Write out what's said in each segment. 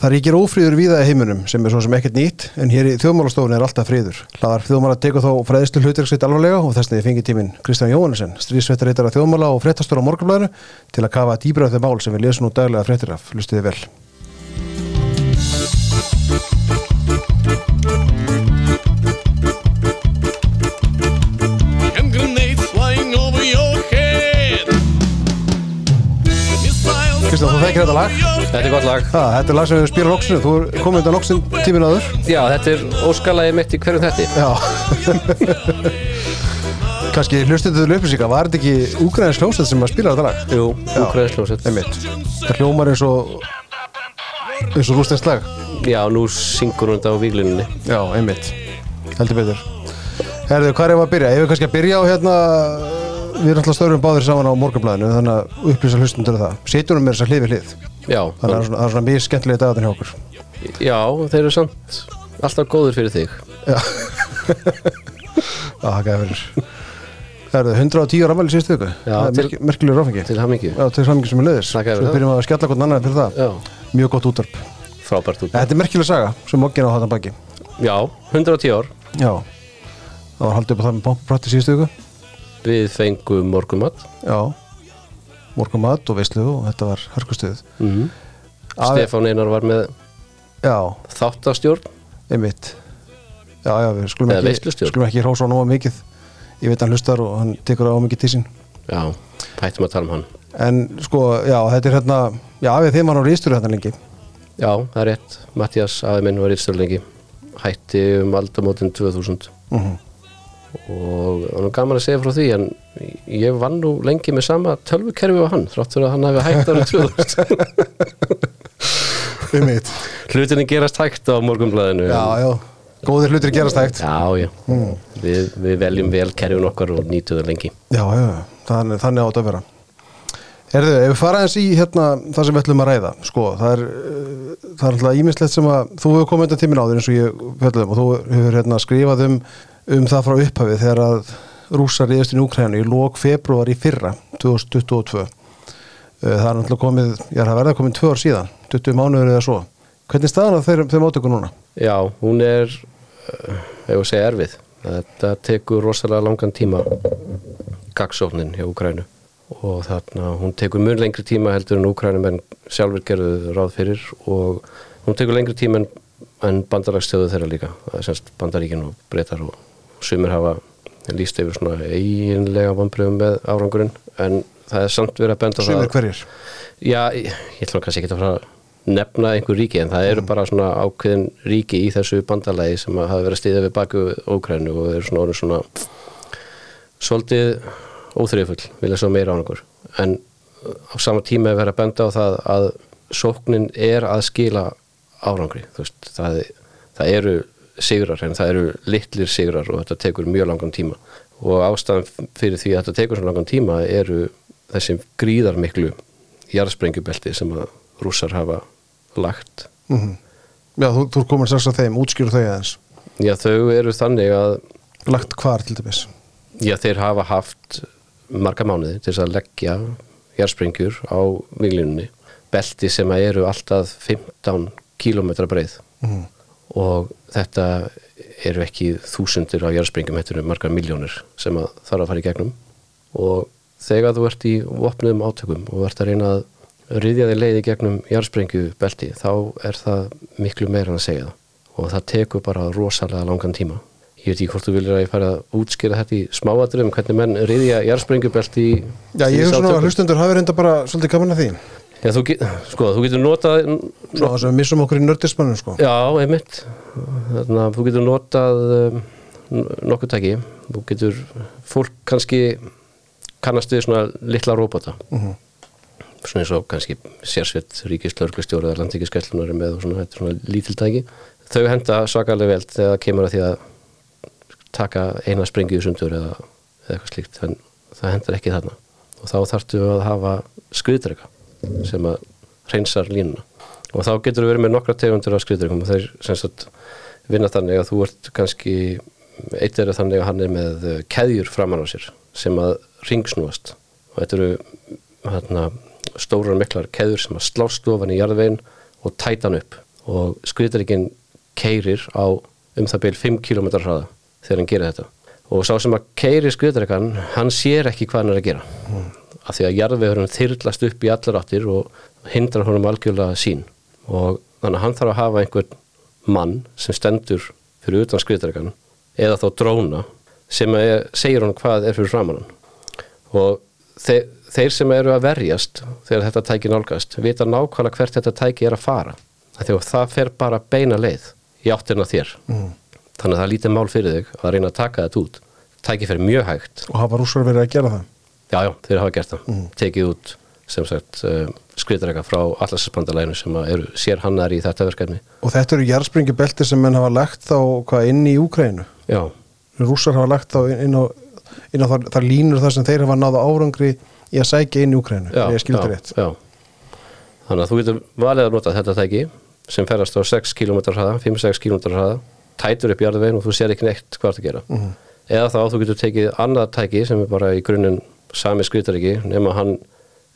Það ríkir ófríður víða í heiminum sem er svo sem ekkert nýtt en hér í þjóðmálastofunni er alltaf fríður. Hlaðar þjóðmála tekur þó fræðislu hlutverksitt alvarlega og þess niður fengi tíminn Kristján Jóhannesson, stríðsvettarreitar af þjóðmála og fréttastur á morgunblæðinu til að kafa dýbra á þau mál sem við lesum nú daglega fréttir af. Lustiði vel. Kristján, þú þekkir þetta lag? Þetta er gott lag. Ha, þetta er lag sem við spilum loksinu. Þú er komið undan loksin tíminn áður. Já, þetta er óskalagi mitt í hverjum þetti. Já. Kannski hlustunduðu upplýsingar, var þetta ekki Úgræðins hljómsveit sem að spila þetta lag? Jú, úkræðisljósett. Einmitt. Það hljómar eins og eins og rústens lag. Já, nú syngur hún þetta á vígluninni. Já, einmitt. Heldur betur. Herðu, hvað er að byrja? Ég vil kannski að byrja á hérna við erum alltaf stöðurum báðir saman á morgunblæðinu þannig að upplýsa hlustundur um það. Setjum með þess að hlið við hlið. Já, Þannig að það er svona, það mjög skemmtilega dagatinn hjá okkur. já, þeir eru samt alltaf góður fyrir þig. Já, það gæði verið. Herðu, 110 ára afmæli síðustu Það merk, merkilegur ráfengi. Til hammingju. Já, til samingi sem er þér Svo byrjum við að skella hvern annan fyrir það. Já, Mjög gott útvarp. frábært út. Þetta er merkileg saga sem mokkinn á þetta baki. Já, 110 ár. Já. Það var haldið upp á það með pompuprætti síðustu viku. Við fengum morgumat. Já. Morgun mat og veislu og þetta var hörkustuð. Mm Afi- Stefán Einar var með Já, þáttastjórn. einmitt. Já, já, við skulum Eða ekki, skulum ekki hrósa á nóga mikið. Ég veit hann hlustar og hann tekur á mikið til sín. Já, hættum að tala um hann. En sko, já, þetta er hérna, já, við þeim hann á rýstur hérna lengi. Já, það er rétt. Mattias, afi minn, var ítstörlengi. Hætti um aldamótin 2000. Mm og það var gaman að segja frá því en ég vann nú lengi með sama tölvukerfi á hann, þrátt fyrir að hann hafi hægt árið 2000 Einmitt. hlutinni gerast hægt á morgunblæðinu Já, já, góðir hlutir gerast hægt. já, já. Við, við veljum vel kerfin okkar og nýtum það lengi Já, já, þannig, þannig átt að vera. Herðu, ef við fara eins í hérna það sem við ætlum að ræða, sko, það er, uh, það er alltaf ímislegt sem að þú hefur komið undan tímin á þér eins og ég fjöldum og þú hefur hérna skrifað um, um það frá upphafið þegar að rússar reyðast í Úkrænu í lók februar í fyrra, 2022. Uh, Það er náttúrulega komið, já það verða komið tvö ár síðan, 20 mánuður eða svo. Hvernig er staðan á þeim, átöku núna? já, hún er ef að segja erfið þetta tekur rosalega langan tíma gagsóknin hjá Ukrænu og þarna hún tekur mun lengri tíma heldur en Ukrænum en sjálfur gerðu ráð fyrir og hún tekur lengri tíma en, en bandalagstöðu þeirra líka það er semst bandaríkin og breytar og sumir hafa líst yfir svona eiginlega vonbröðum með árangurinn en það er samt verið að benda á það Sumir hverjir? Já, ég, ég ætla nú kannski ekki að fara að nefna einhver ríki en það eru bara svona ákveðin ríki í þessu bandalagi sem hafa verið að stiðja við baku Ókrænu og eru svona orðin svona svolítið óþriffull, vilja svo meira árangur en á sama tíma er verið að benda á það að sóknin er að skila árangri veist, það, það eru sigrar en það eru litlir sigrar og þetta tekur mjög langan tíma og ástæðan fyrir því að þetta tekur svo langan tíma eru þessi gríðar miklu jarðsprengjubelti sem að rússar hafa lagt Mm Já, þú, þú komin strax að þeim, útskýru þau aðeins. Já, þau eru þannig að Lagt hvar til dæmis? já, þeir hafa haft marga mánuði til þess að leggja jarðsprengjur á vinglunni belti sem að eru alltaf 15 kílómetra breið Mm. Og þetta eru ekki þúsundir af jarðsprengjum, þetta eru margar miljónir sem að þarf að fara í gegnum. Og þegar þú ert í vopnuðum átökum og ert að reyna að ryðja þig leið í gegnum jarðsprengju belti þá er það miklu meira en að segja. Það og það tekur bara rosalega langan tíma. Ég veit ekki hvort þú viljir að ég fara að útskýra þetta í smáadrum hvernig menn ryðja jarðsprengju belti í Já, ég hef svona hlustendur hafi reynda bara svolítið gaman að því. Já, þú, get, sko, þú getur notað Svona þess að við missum okkur í nördismannum, sko. Já, einmitt. Þannig að þú getur notað um, nokkuð tæki. Þú getur, fólk kannski kannast við svona litla róbota. Mhm. svona eins og kannski sérsveit ríkislörglustjóri eða landíkiskeslunar með svona, svona lítil tæki. Þau henda svakalega vel þegar það kemur að því að taka eina sprengju í sundur eða, eða eitthvað slíkt en það hendur ekki þarna. Og þá þarftu að hafa skriðdrega sem að reynsar línuna. Og þá getur þú verið með nokkra tegundur af skriðdregum og þeir sem sagt vinna þannig að þú ert kannski eitt er þannig að hann er með eh, keðjur framan á sér sem að ringsnúast og þetta eru hérna, stórar miklar keðjur sem að slást ofan í jarðvegin og tæta hann upp. Og skriðdreikin keirir á um það byrj 5 km hraða þegar hann gerir þetta. Og sá sem að keiri skriðdreikan hann sér ekki hvað hann er að gera. Af því að jarðvegurinn þyrlast upp í allar áttir og hindrar honum algjörlega sín og þannig að hann þarf að hafa einhvern mann sem stendur fyrir utan skriðdreikan eða þá dróna sem er, segir hann hvað er fyrir framann og þeir, þeir sem eru að verjast þegar þetta tæki nálgast vita nákvæmlega hvert þetta tæki er að fara. Þegar það fer bara beina leið í áttina að þér. Mm. þannig að það er lítið mál fyrir þig að reyna að taka þetta út. Tæki fer mjög hægt. Og hafa rússar verið að gera það já, já, þeir hafa gert það mm. tekið út sem sagt uh, skriðdrega frá allarspandalæinu sem eru sér hannar í þetta verkefni og þetta eru jarðspringibelti sem menn hafa lagt þá hvað inn í Úkrænu já, rússar hafa lagt þá inn á, inn á þar, þar línur þar sem þeir hafa náða árangri í að sækja inn í Úkrænu já, já, já. þannig að þú getur valið að nota þetta tæki sem ferast á 6 km hraða 5-6 km hraða, tætur upp jarðvegin og þú sér ekki neitt hvað það gera Mhm. eða þá þú getur tekið annað tæki sem er bara í grunninn sami skriðdaríki nema hann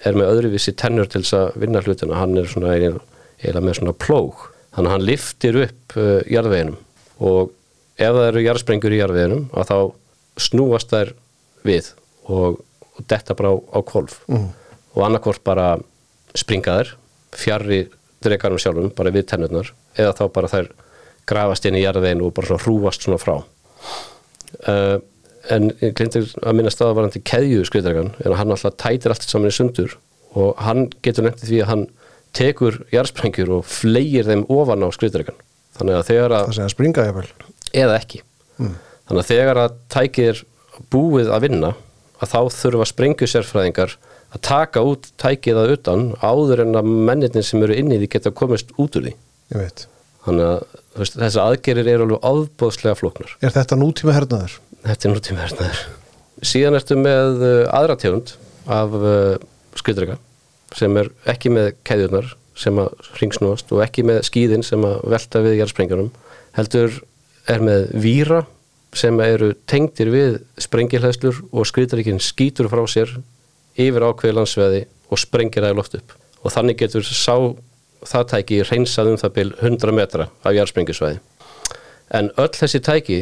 er með öðruvísi tennur til þess að vinna hlutina. Hann er svona eiginlega með svona plóg. Þannig að hann liftir upp uh, jarðveginum. Og ef það eru jarðsprengur í jarðveginum að þá snúast þær við og, og detta bara á, á kolf Mhm. og annarkvort bara springa þær fjarrri dregarum sjálfum bara við tennurnar eða þá bara þær grafast inn í jarðveginu og bara svona hrúast svona frá. Uh, en glindir að minna staðvarandi keðju skriðdragan en hann alltaf tætir allt saman í sundur og hann getur nefnt því að hann tekur jarðsprengjur og fleigir þeim ofan á skriðdragan þannig að þegar að að springa eða ekki. Þannig að þegar að tækið er búið að vinna að þá þurfa sprengjusérfræðingar að taka út tækið að utan áður en að mennirnir sem eru inni því geta komist út úr því. Ég veit þannig að veist, þessi aðgerir eru alveg áðbóðslega flóknar. Er þetta nútíma hernaður? þetta er nútíma hernaður síðan ertu með uh, aðra tegund af uh, skriðdrega sem er ekki með keðjurnar sem að ringsnúast og ekki með skíðin sem að velta við jarðsprengjunum heldur er með víra sem eru tengdir við sprengihleðslur og skriðdregin skýtur frá sér yfir ákveði landsveði og sprengir það í loft upp. Og þannig getur sá það tæki reynsað um það byl 100 metra af jarðsprengjusvæði. En öll þessi tæki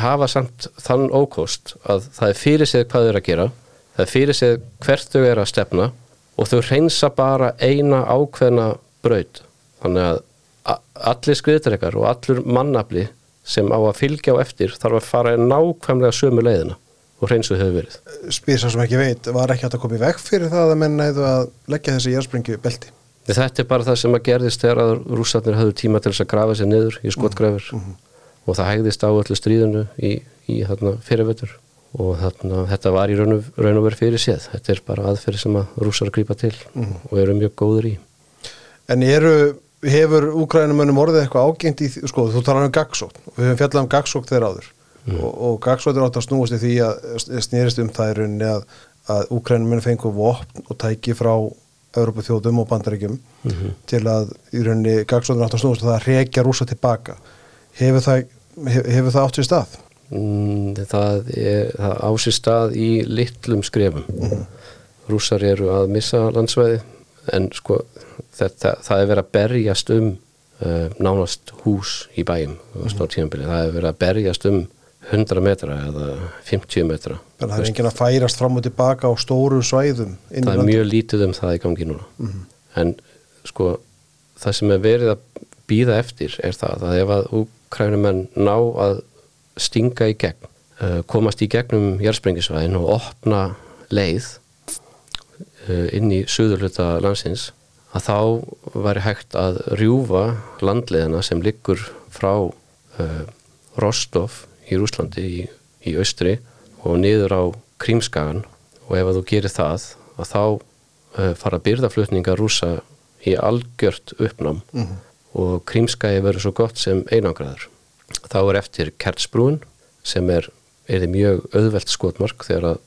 hafa samt þann ókost að það er fyrir sig hvað þau eru að gera það er fyrir sig hvert þau eru að stefna og þau reynsa bara eina ákveðna braut. Þannig að allir skriðdrekar og allur mannafli sem á að fylgja á eftir þarf að fara nákvæmlega sömu leiðina og reynsu hefur verið. Spyr sá sem ekki veit, var ekki hægt að koma í veg fyrir það að menn næðu að leggja þessi jarðspringu belti Þetta er bara það sem að gerðist þegar að rússarnir hafðu tíma til þess að grafa sér niður í skotgrafir. Og það hægðist á öllu stríðinu í, í þarna, fyrirvötur og þarna, þetta var í raun og, verið fyrir séð. Þetta er bara aðferð sem að rússar grípa til og eru mjög góður í. En eru, hefur úkrænumönnum orðið eitthvað ágengt í, því- sko, þú talar um gagsókn og við höfum fjallað um gagsókn þeirra áður. Og, og gagsókn er átt að snúast í því að snýrist um rauninni að, að úkrænumönnum fengu vopn og tæki frá Európa þjóðum og bandaríkjum til að í rauninni gagsókn er átt að snúast og það að reykja rúsa tilbaka hefur það, hef, það átt sér stað? Mm, það, það á sér stað í litlum skrefum rússar eru að missa landsvæði en sko þetta, það er verið að berjast um uh, nánast hús í bæjum mm -hmm. það er verið að berjast um 100 metra eða 50 metra. Þannig að það er enginn að færast fram og tilbaka á stóru svæðum það er mjög lítið um það í gangi núna. En sko það sem er verið að býða eftir er það að ef að úkrænumenn ná að stinga í gegn uh, komast í gegnum jörgsprengisvæðin og opna leið uh, inn í suðurluta landsins að þá væri hægt að rjúfa landleðina sem liggur frá uh, Rostov í Rúslandi í, í austri og niður á Krímskagan og ef að þú gerir það að þá uh, fara byrðaflutninga rúsa í algjört uppnám. Og Krímskagi verður svo gott sem einangraður. Þá er eftir Kertsbrún sem er, er mjög auðvelt skotmark þegar að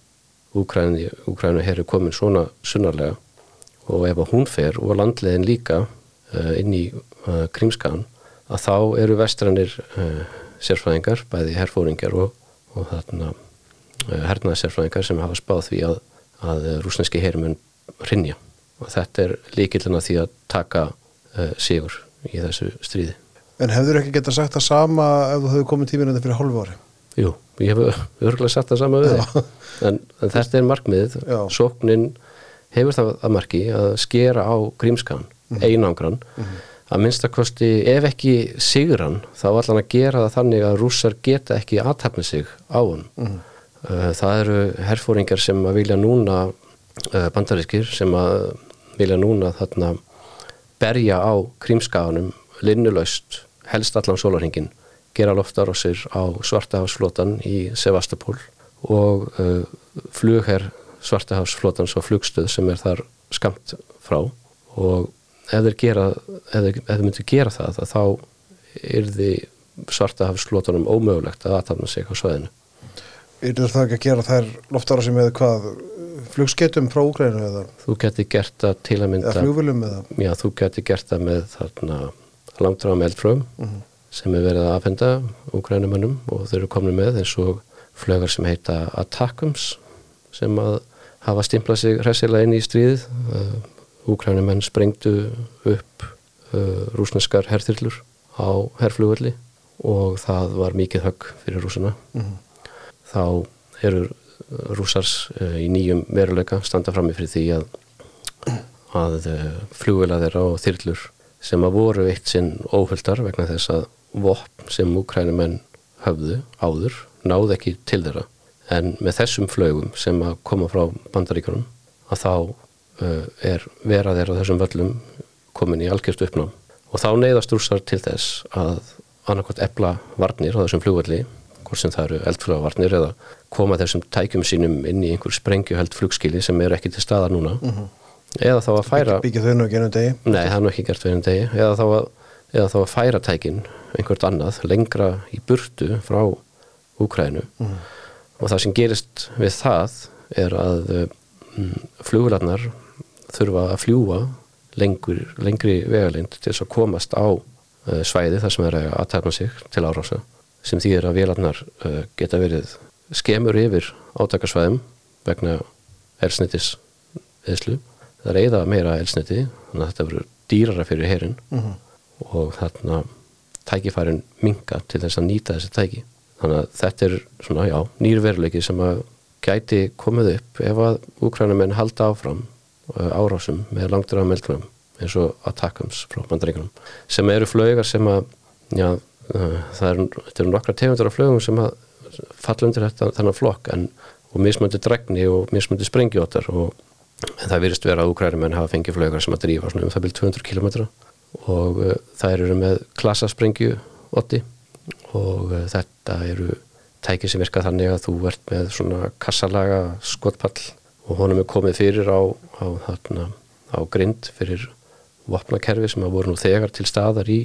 Úkræni herri komin svona sunnarlega. Og ef að hún fer og landleiðin líka uh, inn í uh, Krímskagan að þá eru vestrannir sérfræðingar, bæði herfóringar og, og þarna uh, hernaða sérfræðingar sem hafa spáð því að, að rúsneski hermun rinja og þetta er líkillina því að taka uh, sigur í þessu stríði. En hefur ekki getað sagt það sama ef þú hefur komið tíminn þetta fyrir hálfu ári? Jú, ég hef örgulega sagt það sama við þig. En, en þetta er markmiðið. Já. Sóknin hefur það að marki að skera á grímskan, einangran, að minnstakosti ef ekki sigran, þá allan að gera það þannig að rússar geta ekki aðtapna sig á hann. Uh, Það eru herfóringar sem að vilja núna, uh, bandarískir, sem að vilja núna þarna berja á krímskaganum linnulaust, helst allan sólarhingin, gera loftarásir á svartahásflotan í Sevastopol og uh, flugherr svartahásflotans og flugstöð sem er þar skamt frá og ef þeir, gera, ef þeir, ef þeir myndu gera það að þá yrði svartahásflotanum ómögulegt að aðtafna sig á svæðinu. Er það ekki að gera þær loftára sem með hvað flugsketum frá Úgrænu eða, Þú geti gert það til að mynda eða flugvölum eða? Já, þú geti gert það með þarna langdráðum eldfröðum sem er verið að afhenda úgrænumönnum og þeir eru komin með eins og flögar sem heita Attackums sem að hafa stimplað sig hressilega inn í stríðið uh, úgrænumenn sprengdu upp uh, rúsneskar herþyrlur á herflugulli og það var mikið högg fyrir rúsuna þá eru rúsars uh, í nýjum veruleika standa frammi fyrir því að að flugvila þeirra og þyrlur sem að voru eitt sinn óhuldar vegna þess að vopn sem úkrænumenn höfðu áður náðu ekki til þeirra. En með þessum flögum sem að koma frá bandaríkjunum að þá uh, er vera þeirra á þessum völlum komin í algjörst uppnám. Og þá neyðast rússar til þess að annarkvæmt ebla varnir á þessum flugvalli hvort sem það eru eldflugvarnir eða koma þessum tækjum sínum inn í einhver sprengjuheld flugskili sem er ekki til staðar núna. Eða þá að færa byggja þau nú ekki ennum degi? Nei, það er nú ekki gert fyrir en degi. Eða þá að, eða þá að færa tækin einhvert annað lengra í burtu frá Úkrænu og það sem gerist við það er að mm, fluglarnar þurfa að fljúa lengur, lengri vegalind til þess að komast á uh, svæði þar sem er að aðtæfna sig til árása sem þýðir að vélarnar uh, geta verið skemur yfir átakarsvæðum vegna elsnitis eðslu það er eða meira elsniti þannig að þetta verður dýrara fyrir herin og þarna tækifærin minga til þess að nýta þessi tæki. Þannig að þetta er svona, já, nýr veruleiki sem að gæti komið upp ef að úkrænumenn halda áfram uh, árásum með langdra meldfram eins og attackums frá bandaríkunum sem eru flögar sem að já, uh, það er, eru nokkra tegundur af flögum sem að falla undir þetta þennan flokk en og mismöndi dregni og mismöndi sprengjótar og það virðist vera að úkrænumenn hafa fengið flögar sem að drífa svona um það byrjum 200 km og uh, þær eru með klassasprengju 80 og uh, þetta eru tæki sem virka þannig að þú ert með svona kassalaga skotpall og honum er komið fyrir á, á, þarna, á grind fyrir vopnakerfi sem að voru nú þegar til staðar í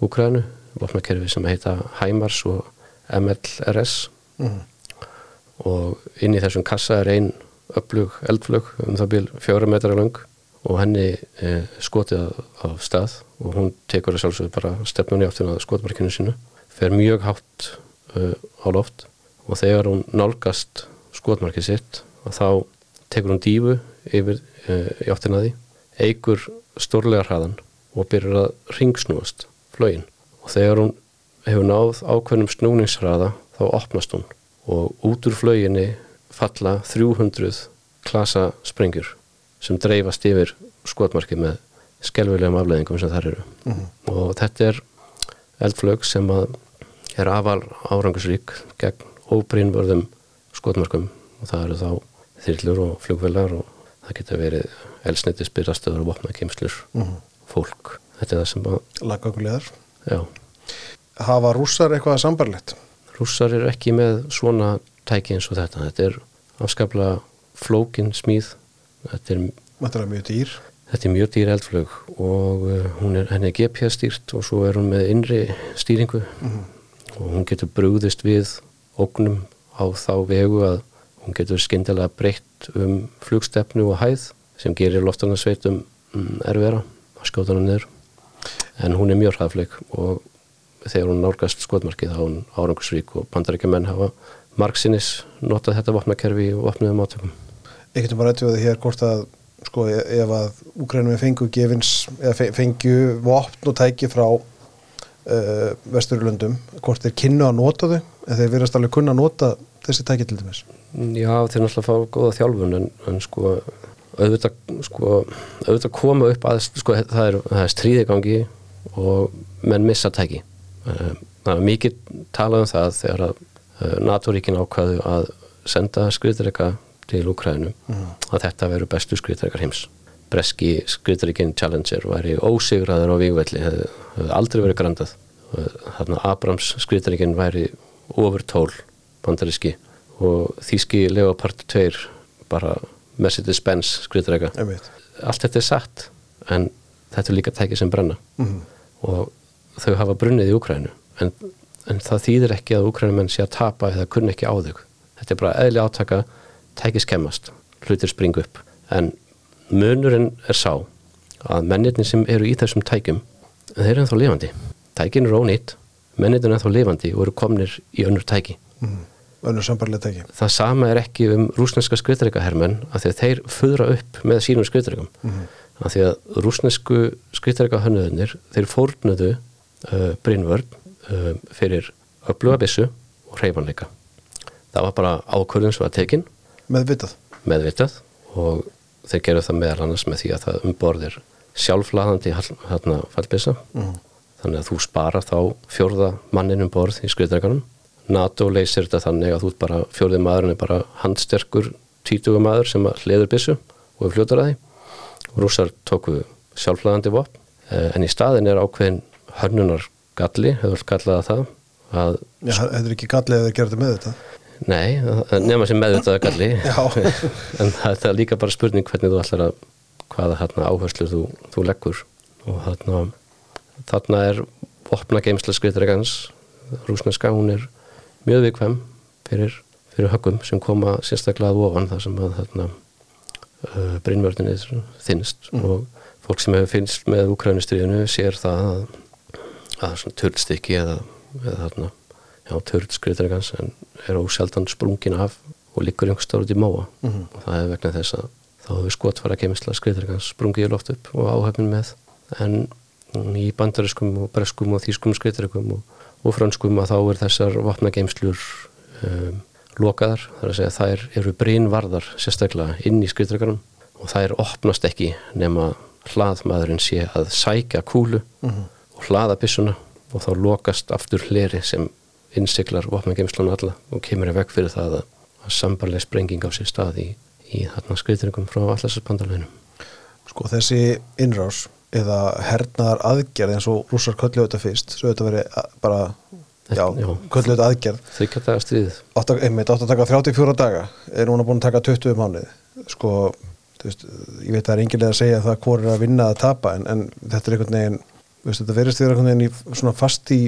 Úkrænu, vopnakerfi sem heita Hæmars og MLRS og inn í þessum kassa er ein öflug eldflug um það bíl fjóra metra lang. Og henni e, skotið af, af stað. Og hún tekur að sjálfsögðu bara stefnunni áttina að skotmarkinu sínu. Fer mjög hátt uh, á loft. Og þegar hún nálgast skotmarkið sitt og þá tekur hún dífu yfir uh, í áttina að því eigur stórlega hraðan og byrjar að ringsnúast flögin og þegar hún hefur náð ákveðnum snúningshraða þá opnast hún og út úr flöginni falla 300 klasa sprengjur sem dreifast yfir skotmarkið með skelvilegum afleðingum sem þar eru. Og þetta er eldflög sem að er afal árangusrík gegn óbrínvörðum skotmarkum og það eru þá þyrlur og flugvelar og það geta verið elsniti spyrastöður og vopnakemslur fólk, þetta er það sem að laggangulegar já, hafa rússar eitthvað sambarlegt rússar eru ekki með svona tæki eins og þetta, þetta er afskaplega flókin smíð. Þetta er þetta er mjög dýr. Þetta er mjög dýr eldflög og hún er, henni er GPS stýrt og svo er hún með innri stýringu. Og hún getur brugðist við ógnum á þá vegu að hún getur skyndilega breytt um flugstefnu og hæð sem gerir loftarnarsveitum um, erfera að skjóta hana niður. En hún er mjög hraðfleik og þegar hún nálgast skotmarkið þá er hún árangusrík og bandaríkjumenn hafa margsinnis notað þetta vopnakerfi og vopnuðum átökum. Einhvern veginn rættu við hér hvort að sko e- ef að Úkrænum fengu gefins eða fe- fengju vopn og tæki frá uh, Vesturlöndum hvort þeir kynnu að nota þau en þeir verðast alveg kunna að nota þessi tæki til dæmis. Já, þeir náttúrulega fá góða þjálfun en, en sko auðvitað, sko, auðvitað koma upp að sko, það er, er stríði í gangi og menn missa tæki. Eh, það er mikið talað um það þegar að eh, NATO-ríkin ákvaðu að senda skriðdreika til Úkrænu að þetta veru bestu skriðdreikar heims breski skriðdreikin Challenger væri ósigraður á vígvelli hefði, aldrei verið grandað þarna Abrams skriðdreikin væri over tól bandaríski og þýski Leopard 2 bara Mercedes-Benz Einmitt. allt þetta er satt en þetta er líka tæki sem brenna Mhm. og þau hafa brunnið í Úkrænu en, en það þýðir ekki að Úkrænumenn sé að tapa eða kunni ekki á þau þetta er bara eðli átaka tæki skemmast, hlutir springa upp en munurinn er sá að mennirni sem eru í þessum tækjum þeir eru ennþá lifandi. Tækin eru ónýtt, mennirni eru ennþá lifandi og eru komnir í önnur tæki. Mhm. önnur sambarlega tæki. Það sama er ekki um rúsneska því að þeir föðra upp með sínum skriðdreikum mm af því að rúsnesku skriðdreika hönnuðunir þeir fórnuðu uh, brinnvörn uh, fyrir öfluga byssu og hreyfanleika. Það var bara ákvörðun sem var tekin. Meðvitað. Meðvitað og þeir gerðu það meðal annars með því að það umborðir sjálflaðandi hérna fallbyssa. Þannig að þú spara þá fjórða mannin um borð í skriðdreikanum NATO leysir þetta þannig að þú bara fjórði maðurinn er bara handsterkur títuga maður sem að hliður byssu og er fljótar að því. Rússar tóku sjálflaðandi vopn eh, en í staðin er ákveðin hönnunar galli, hefur kallaða það að Já, þetta er ekki gallið að þeir þetta með þetta Nei, nema sem meðvitaða galli. En það, er líka bara spurning hvernig þú ætlar að hvaða hérna, áherslu þú, þú leggur. Og þarna þarna er opna geimsla skriðdregans rúsneska, hún er mjög vikvæm fyrir, fyrir höggum sem koma sérstaklega að ofan þar sem að þarna uh, brinnvörðin er þinnst og fólk sem hefur finnst með Úkrænustriðinu sér það að, að törnstykki eða, eða þarna já, törn skriðdregans en er ósjaldan sprungin af og liggur einhver stór út í móa. Og það er vegna þess að þá hefur skotfara kemistla skriðdregans sprungið í loft upp og áhefnin með. En í bandariskum og breskum og þýskum skriðdregum og, og franskum að þá er þessar vopnageimslur um, lokaðar, þar að segja þær eru brínvarðar sérstaklega inn í skriðdregarum og þær opnast ekki nema hlaðmaðurinn sé að sækja kúlu og hlaða byssuna og þá lokast aftur hleri sem innsiklar vopnageimsluna alla og kemur í veg fyrir það að, að sambarleg sprenging á sér stað í, í þarna skriðdregum frá allarspandarleginum. Sko þessi innrás eða hernaðar aðgerð eins og rússar köllu þetta fyrst svo þetta veri a- bara já, Já. köllu þetta aðgerð Þryggja daga stríðið. einmitt, átt að taka 34 daga er núna búin að taka 20 mánuði sko, veist, ég veit að það er engilega að segja það hvor er að vinna að tapa en, en þetta er einhvern veginn veist, þetta verðist því einhvern veginn í, svona fast í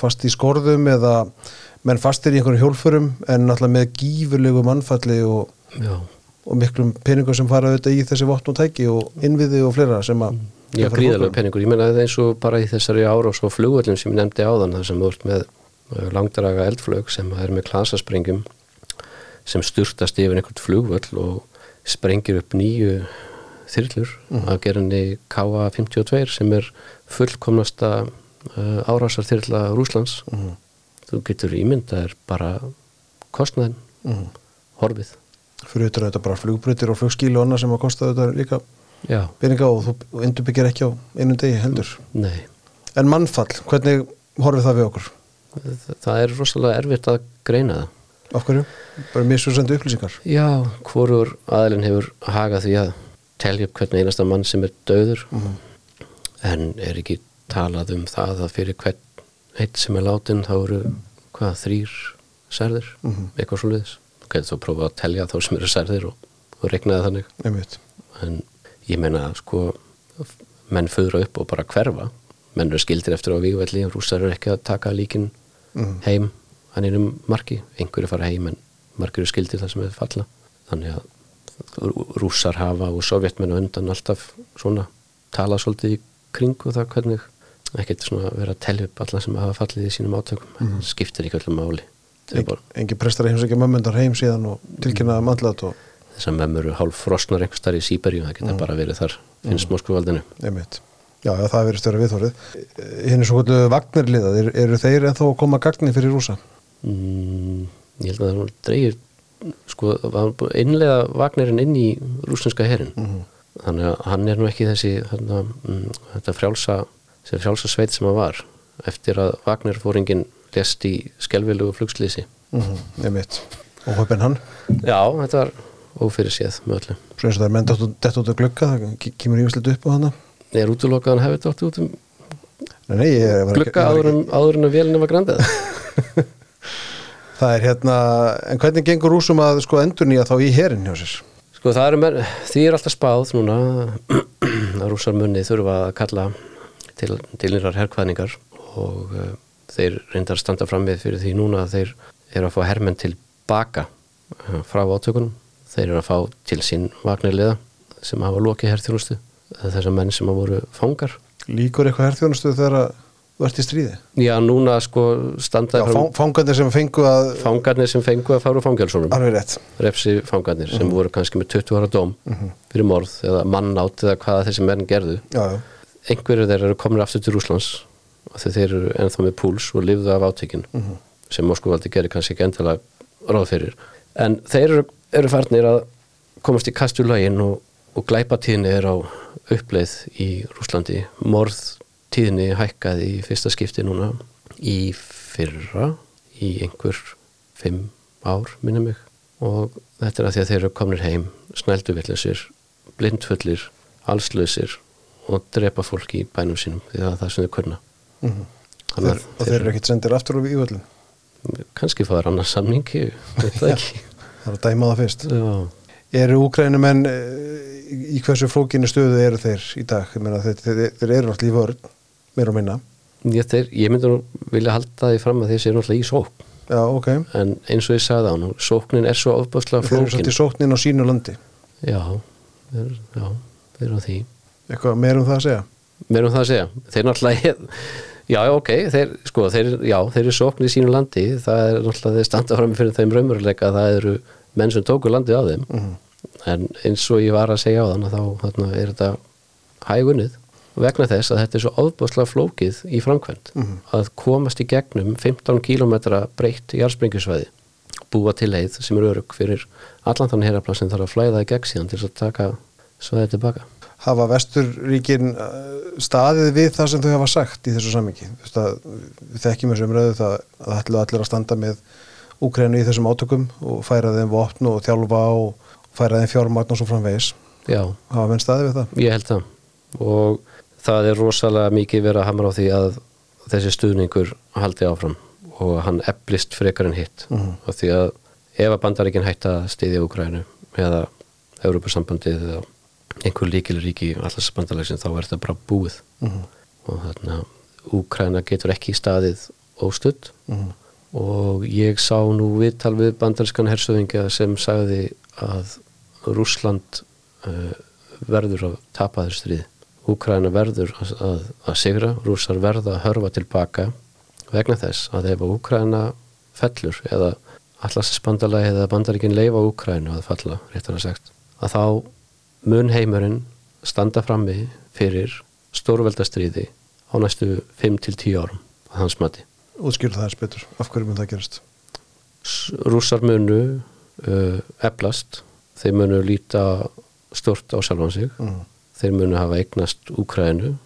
fast í skorðum eða menn fastir í einhverjum hjólfurum en náttúrulega með gífurlegu mannfalli og, og miklum peningum sem fara auðvitað í þessi vopn og tæki og innviði og fleira sem að Já, gríðarlega peningur. Ég meina það er eins og bara í þessari ára og svo flugvöldum sem ég nefndi áðan þar sem ert með uh, langdraga eldflög sem er með klasasprengjum sem sturtast yfir einhvern flugvöll og sprengir upp nýju þyrlur af gerðinni KA-52 sem er fullkomnasta uh, árásar þyrla Rúslands. Þú getur ímyndað er bara kostnaðin, horfið. fyrir auðvitað þetta bara flugbrutir og flugskílu og annað sem að kosta auðvitað líka peninga og þú endurbyggir ekki á einum degi heldur nei. en mannfall, hvernig horfið það við okkur? Það, það er rosalega erfitt að greina það. Hverju? Bara misvísandi upplýsingar Já, hvorur aðilinn hefur hagað því að telja upp hvern einasta mann sem er döður en er ekki talað um það að fyrir hvern eitt sem er látin þá eru hvað, þrýr særðir, eitthvað svo liðis þú getur þá prófað að telja þá sem eru særðir og, og regnaði þannig. Einmitt. En ég meina sko menn föðra upp og bara hverfa. Menn eru skildir eftir á vígvelli og rússar eru ekki að taka líkin heim að einum marki, einhverju fara heim en margir eru skildir það sem er falla. Þannig að rú- rússar hafa og sovjetmenn á undan alltaf svona tala svolítið í kringu það hvernig ekkert svona vera að telja upp alla sem hafa fallið í sínum átökum. En skiptir ekki öllum máli Eng, Engi prestar að heimsækja mömmundar heim síðan og tilkynnaða mandlat og þessar mömmur eru hálf frosnar einhvers þar í Sýberju, það geta bara verið þar finnst Moskvuvaldinu. einmitt. Já, já, það verið störa viðþórið Hinn er svo kvöldu vagnarliðað, eru, eru þeir ennþá að koma gagni fyrir rúsa? Mm, ég held að það er dreigir sko, að innlega Vagnirinn inn í rúsneska herin þannig að hann er nú ekki þessi þarna, mm, þetta frjálsa þessi frjálsa sveit sem hann var eftir að Vagnir fóringin lest í skelvilugu flugslýsi Mm -hmm. Og höfn hann, já, þetta var ófyrir séð með öllu. Svo eins og það er menn dett út- að glugga, það ke- kemur ímislega upp á hana er útlokað að hann hefði dótt út um var áður en, áður en að vélina var grandið Það er hérna, en hvernig gengur rúsum að sko endur nýja þá í herin hjá sér? Sko það menn, því er alltaf spáð núna að rússar munni þurfa að kalla til, til nýrar herkvæðningar og uh, þeir reyndar að standa fram með fyrir því núna að þeir eru að fá hermenn til baka uh, frá átökunum. Þeir eru að fá til sín vagnirliða sem hafa lokið herþjónustu, þessar menn sem hafa voru fangar. Líkur eitthvað herþjónustu þegar að ert í stríði? Já, núna sko Já, standaði fang, fram fangandir sem fengu að fangarnir sem fengu að fara úr fangjálsónum. alveg rétt refsi fangarnir sem voru kannski með 20 ára dóm fyrir morð eða mannátt eða hvaða þessi menn gerðu Já, já, einhverju þeir eru komin aftur til Rúslands því þeir eru ennþá með púls og lifðu af átökin sem Moskúvaldi gerir kannski ekki endilega ráð fyrir. En þeir eru, eru farnir að komast í kastulögin og, og glæpatíðni er á uppleið í Rúslandi morðtíðni hækkaði í fyrsta skipti núna í fyrra í einhver fimm ár minni mig. Og þetta er að því að þeir eru komnir heim snælduvillisir, blindfullir allslausir og drepa fólk í bænum sínum því að það er sem þau kunna. Mhm. Þannig þeir, að og þeir eru ekkit sendir aftur úr í völlin kannski fáður annars samning ég veit það ekki. Það er að dæma það fyrst. Já. Eru úkrænumenn í hversu flókinu stöðu eru þeir í dag? Meina, þeir, þeir, þeir eru alltaf í vörn meira og minna. Ég, ég myndi nú vilja halda því fram að þeir séu náttúrulega í sókn. Já, ok. En eins og ég sagði á nú, sóknin er svo ofbáslega Þeir eru flókin. svolítið sóknin á sínu landi. Já, þeir, já, þeir eru á því Eitthvað meira um það að segja? Mér um það að segja, þeir náttúrulega Já, ok, þeir, sko, þeir, já, þeir eru sókn í sínu landi, það er náttúrulega þeir standa fram fyrir þeim raumurleika að það eru menn sem tóku landið á þeim. En eins og ég var að segja á þann þá þarna, er þetta hægunnið vegna þess að þetta er svo ofbúslega flókið í framkvæmt að komast í gegnum 15 km breytt jarðsprengjusvæði búa til leið sem er örug fyrir allan þannig herraplan sem þarf að flæða í gegn síðan til að taka svæðið tilbaka Hafa vesturríkin uh, staðið við það sem þau hafa sagt í þessu samingi Við þekkjum þessu umröðu það að ætlu allir að standa með Úkrænu í þessum átökum og færa þeim vopn og þjálfa og færa þeim fjármagn og svo framvegis. Já, Hafa menn staðið við það? Ég held það. Og það er rosalega mikið verið að hamra á því að þessi stuðningur haldi áfram og hann eflist frekar en hitt. Mhm. og því að ef að bandaríkin hætta að stiðja Úkrænu eða Európusambandið eða einhver líkilríki allars bandalægsin þá er þetta bara búið Mhm. og þarna Úkræna getur ekki staðið óstudd Mhm. og ég sá nú viðtal við bandarískan hersöðingja sem sagði að Rússland uh, verður að tapa þessu stríði. Úkræna verður að, að, að sigra, rússar verða að hörfa tilbaka vegna þess að ef að Úkræna fellur eða allarsbandalagi eða bandaríkin leifa Úkrænu að falla, réttar að sagt, að þá mun heimurinn standa frammi fyrir stórveldastriði á næstu 5-10 árum að hans mati. Útskýru það er betur, af hverju mun það gerast? Rússar munu uh, eflast, þeir munu líta stort á sjálfan sig Mm. þeir munu hafa eignast Úkrænu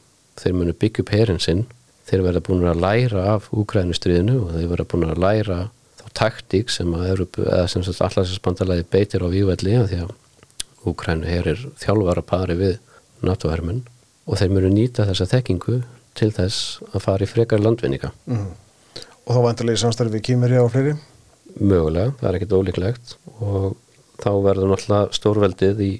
þeir munu byggja upp herinn sinn þeir verða búin að læra af Úkrænustriðinu og þeir verða búin að læra þá taktík sem að Európu, eða sem sagt allarsbandarlagi beitir á vývelli af því að Úkrænu her er þjálfara pari við NATO-hermun og þeir munu nýta þessa þekkingu til þess að fara í frekar landvinninga. Mm. Og þá vantarlega í samstarfi við kýmverja og fleiri? mögulega, það er ekkert ólíklegt og þá verður náttúrulega stórveldið í,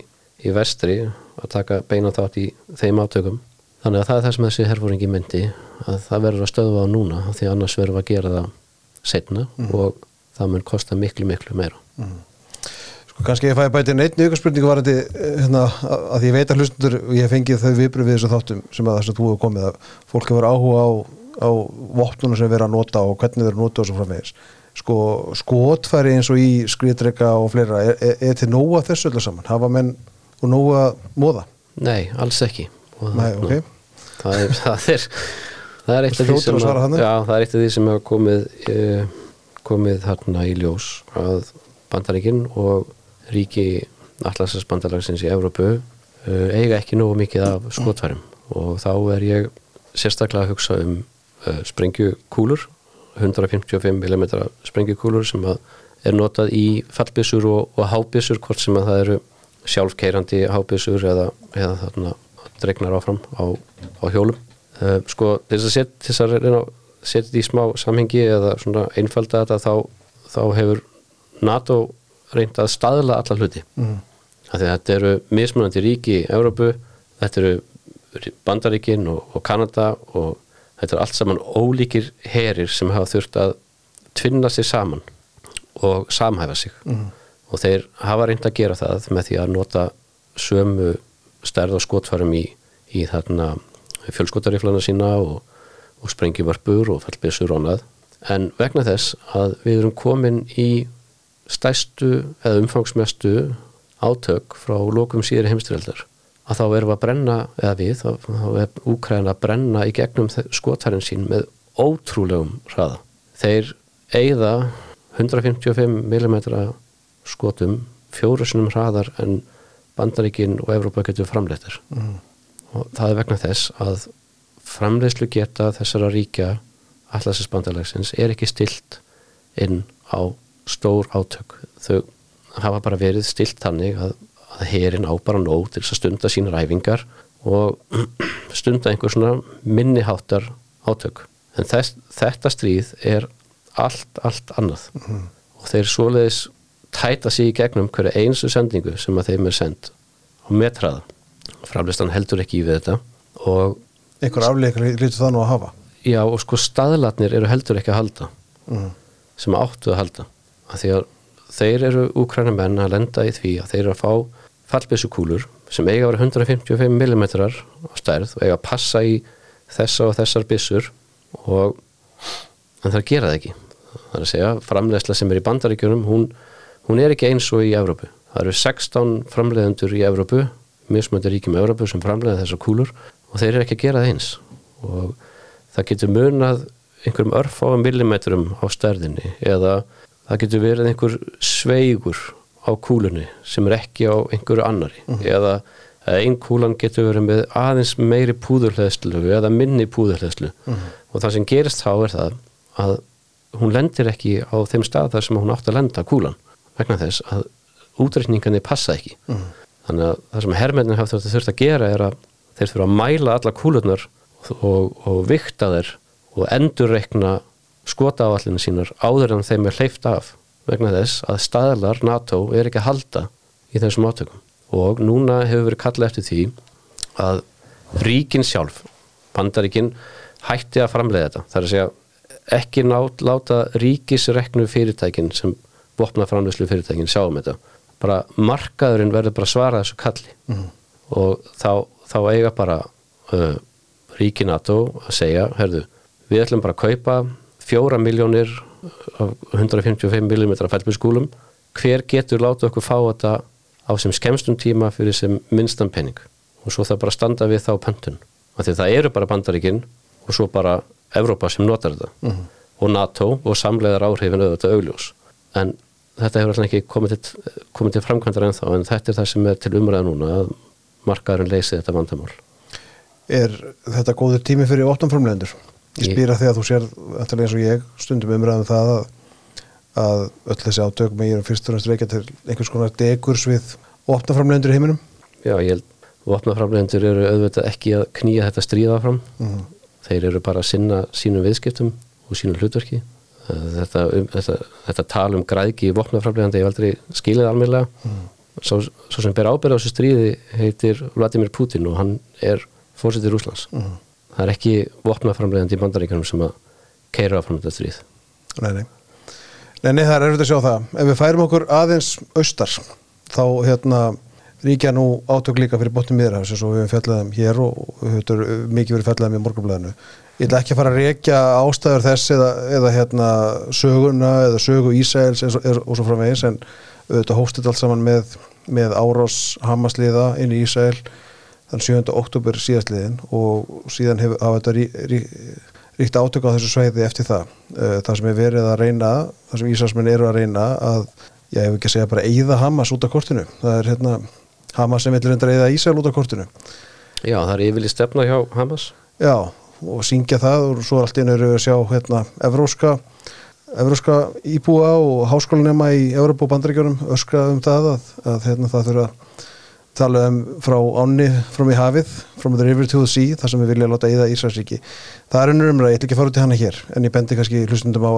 í vestri að taka beina þátt í þeim átökum. Þannig að það er það sem þessi herfóringi myndi að það verður að stöðva á núna því annars verður að gera það setna og það mun kosta miklu miklu meira Sko kannski ég fæði bæti neitt ykkur spurningu varandi hérna, að að ég veit að hlustundur og ég hef fengið þau viðbröð við þessu þáttum sem að þess að þú hefur komið að fólk hefur áhuga á, á vopnunum sem er verið að nota og hvernig þeir eru nota og svo framvegis sko skotfæri eins og í skriðdrega og fleira, er, er, er til nóga þessu öllu saman, hafa menn og nóga móða? Nei, alls ekki Og Nei, þarna- ok. það er, það er það er eitt af því sem að þarna. já, það er eitt af því sem hafa komið uh, komið þarna í ljós að bandaríkin og ríki allarsas bandalagsins í Evrópu uh, eiga ekki nógu mikið af skotfærum. Og þá er ég sérstaklega að hugsa um uh, sprengjukúlur 155 mm sprengjukúlur sem er notað í fallbissur og, og hábissur hvort sem að það eru sjálfkeirandi hábissur eða, eða þarna dregnar áfram á, á hjólum. Uh, sko þess að setja þess að reyna að setja þetta í smá samhengi eða svona einfalda þetta þá, þá hefur NATO reynd að staðla alla hluti. Mm. þetta eru mismunandi ríki í Evrópu, þetta eru Bandaríkin og, og Kanada og þetta er allt saman ólíkir herir sem hafa þurft að tvinna sig saman og samhæfa sig. Og þeir hafa reynd að gera það með því að nota sömu stærð og skotfærum í, í þarna fjölskotariflana sína og, og sprengjumörpur og fallbissur og annað. En vegna þess að við erum komin í stærstu eða umfangsmestu átök frá lokum síðri heimstyrjaldar að þá erum við að brenna eða við, þá, er Úkræna að brenna í gegnum skotfærin sín með ótrúlegum hraða. Þeir eigða 155 mm skotum fjóru sinum hraðar en Bandaríkin og Evrópa getur framleitir mm. og það er vegna þess að framleiðslu geta þessara ríkja allarsins bandalagsins er ekki stilt inn á stór átök. Þau hafa bara verið stilt þannig að, að herin á bara nóg til þess að stunda sínar æfingar og stunda einhver svona minniháttar átök. En þess, þetta stríð er allt, allt annað. Og þeir svoleiðis tæta sig í gegnum hverja einsu sendingu sem að þeim er send á metraða framlistan heldur ekki í við þetta og Einhver afleikar lítur það nú að hafa. Já og sko staðlatnir eru heldur ekki að halda. Mm. sem áttu að halda af því að þeir eru úkræna menn að lenda í því að þeir eru að fá fallbissukúlur sem eiga að vera 155 mm á stærð og eiga að passa í þessa og þessar bissur og en það gera það ekki. Það er að segja framleiðsla sem er í bandaríkjunum hún, hún er ekki eins og í Evrópu. Það eru 16 framleiðendur í Evrópu mismöndir ríkjum Evrópu sem framleiða þessar kúlur og þeir eru ekki að gera það eins. Og það getur munað einhverjum örfáum millimetrum á stærðinni eða það getur verið einhver sveigur á kúlunni sem er ekki á einhverju annari eða að ein kúlan getur verið með aðeins meiri púðurhleðslu eða minni púðurhleðslu. Og það sem gerist þá er það að hún lendir ekki á þeim stað þar sem hún átt að lenda kúlan vegna þess að útreikningarnir passa ekki. Þannig að það sem hermennin hafa þurft að gera er að þeir þurfa að mæla alla kúlunar og, og vikta þær og endurreikna skota áallinu sínar áður en þeim er hleyft af vegna þess að staðlar NATO er ekki að halda í þessum átökum. Og núna hefur verið kallað eftir því að ríkin sjálf bandaríkin hætti að framleiða þetta. Það er að segja ekki nát, láta ríkisreknu fyrirtækin sem vopna framleiðslu fyrirtækin sjá um þetta. Bara markaðurinn verður bara svara þessu kalli. Mm. og þá, þá eiga bara uh, ríki NATO að segja, herðu, við ætlum bara að kaupa fjóra miljónir af 155 mm fælbjörnskúlum hver getur láta okkur fá þetta á sem skemstum tíma fyrir sem minnstan penning og svo það bara standa við þá pöntun. Af því það eru bara bandaríkin og svo bara Evrópa sem notar þetta. Og NATO og samlegar áhrifin auðvitað augljós. En þetta hefur alltaf ekki komið til, komið til framkvæmdar ennþá en þetta er það sem er til umræða núna að markaðurinn leysi þetta vandamál. Er þetta góður tími fyrir óttanframlendur? Ég Ég- spýra því að þú sér þetta eins og ég stundum umræðum það að, að öll þessi átök megir fyrst og næst reykja til einhvers konar dekurs við óttanframlendur í heiminum. Já, ég held vopnaframlegendur eru auðvitað ekki að knýja þetta stríða fram þeir eru bara að sinna sínum viðskiptum og sínum hlutverki. Þetta, um, þetta, þetta tal um græðki í vopnaframlegandi ég hef aldrei skilið almennlega svo, svo sem ber ábyrð á þessu stríði heitir Vladimir Putin og hann er fórsetið Rúslands það er ekki vopnaframlegandi í bandaríkanum sem að keira áfram þetta stríð Nei, nei. Nei, það er erfitt að sjá það. Ef við færum okkur aðeins austar, þá hérna ríkja nú átök líka fyrir botnum miðra, sem svo við höfum fjallaðum hér og og er mikið verið fjallaðum í morgunblæðinu. ég ætla ekki að fara að rekja ástæður þess eða, eða hérna söguna eða sögu Ísæls og, og svo framvegis en auðvitað hóst þetta allt saman með, með árás Hamasliða inn í Ísæl þann 7. oktober síðastliðin og síðan hefur þetta rí, rí, ríkt átök á þessu sveiði eftir það. Eh, það sem er verið að reyna það sem Ísælsmenn eru að reyna að ég hef ekki að segja bara eigða Hamas út af kortinu. Það er hérna Hamas sem vil reynda að eigða Ísæl út af kortinu. Já, það er yfirlið stefna hjá Hamas. Já, og syngja það og svo allt inn eru að sjá hérna evróska, evróska íbúa og háskólanema í Európa og bandaríkjunum öskra um það að, að hérna, það þurfa tala um frá ánni fram í hafið, from the river to the sea þar sem við vilja láta íða Ísraelsríki það er unnur umræð, ég ætla ekki að fara út í hana hér en ég bendi kannski hlustundum á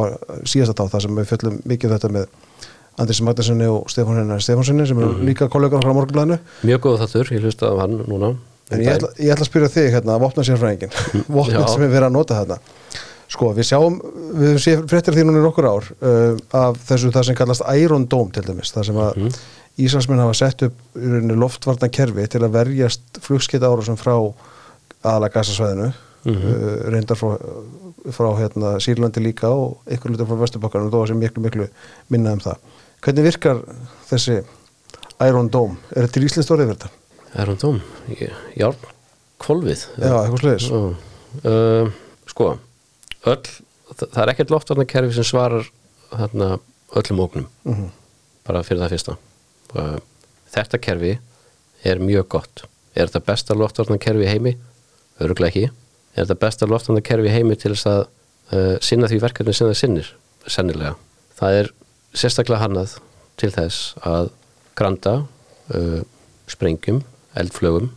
síðast að þá þar sem við fjöllum mikið um þetta með Andris Magnarssoni og Stefán Hennar Stefánssoni sem eru líka kollegar frá morgunblæðinu Mjög góð þáttur, ég hlusta á hann núna En ég ætla, ég ætla að spyrja þig hérna, vopna sérfræðingin, vopna Já. sem er verið að nota þarna. Sko, við sjáum, við séð fréttir því núna í nokkur ár uh, af þessu það sem kallast Iron Dome til dæmis, það sem að mm Mhm. Íslandsmenn hafa sett upp í rauninni loftvarna kerfi til að verjast flugskita árásum frá aðalega gasasvæðinu, Mhm. uh, reyndar frá, frá hérna, Sýrlandi líka og einhver lutar frá Vesturbakkanum, þó að sem miklu, miklu minna um það. Hvernig virkar þessi Iron Dome? Er þetta til Íslands stórið? Er hann tóm? Járn, kolvið Já, eitthvað sliðis. uh, Sko öll, það, er ekkert loftvarnakerfi sem svarar þarna öllum ógnum Mhm. bara fyrir það fyrsta Þetta kerfi er mjög gott. Er þetta besta loftvarnakerfi í heimi? Öruglega ekki. Er þetta besta loftvarnakerfi í heimi til þess að uh, sinna því verkefni sem það sinnir? Sennilega. Það er sérstaklega hannað til þess að granda uh, sprengjum, eldflögum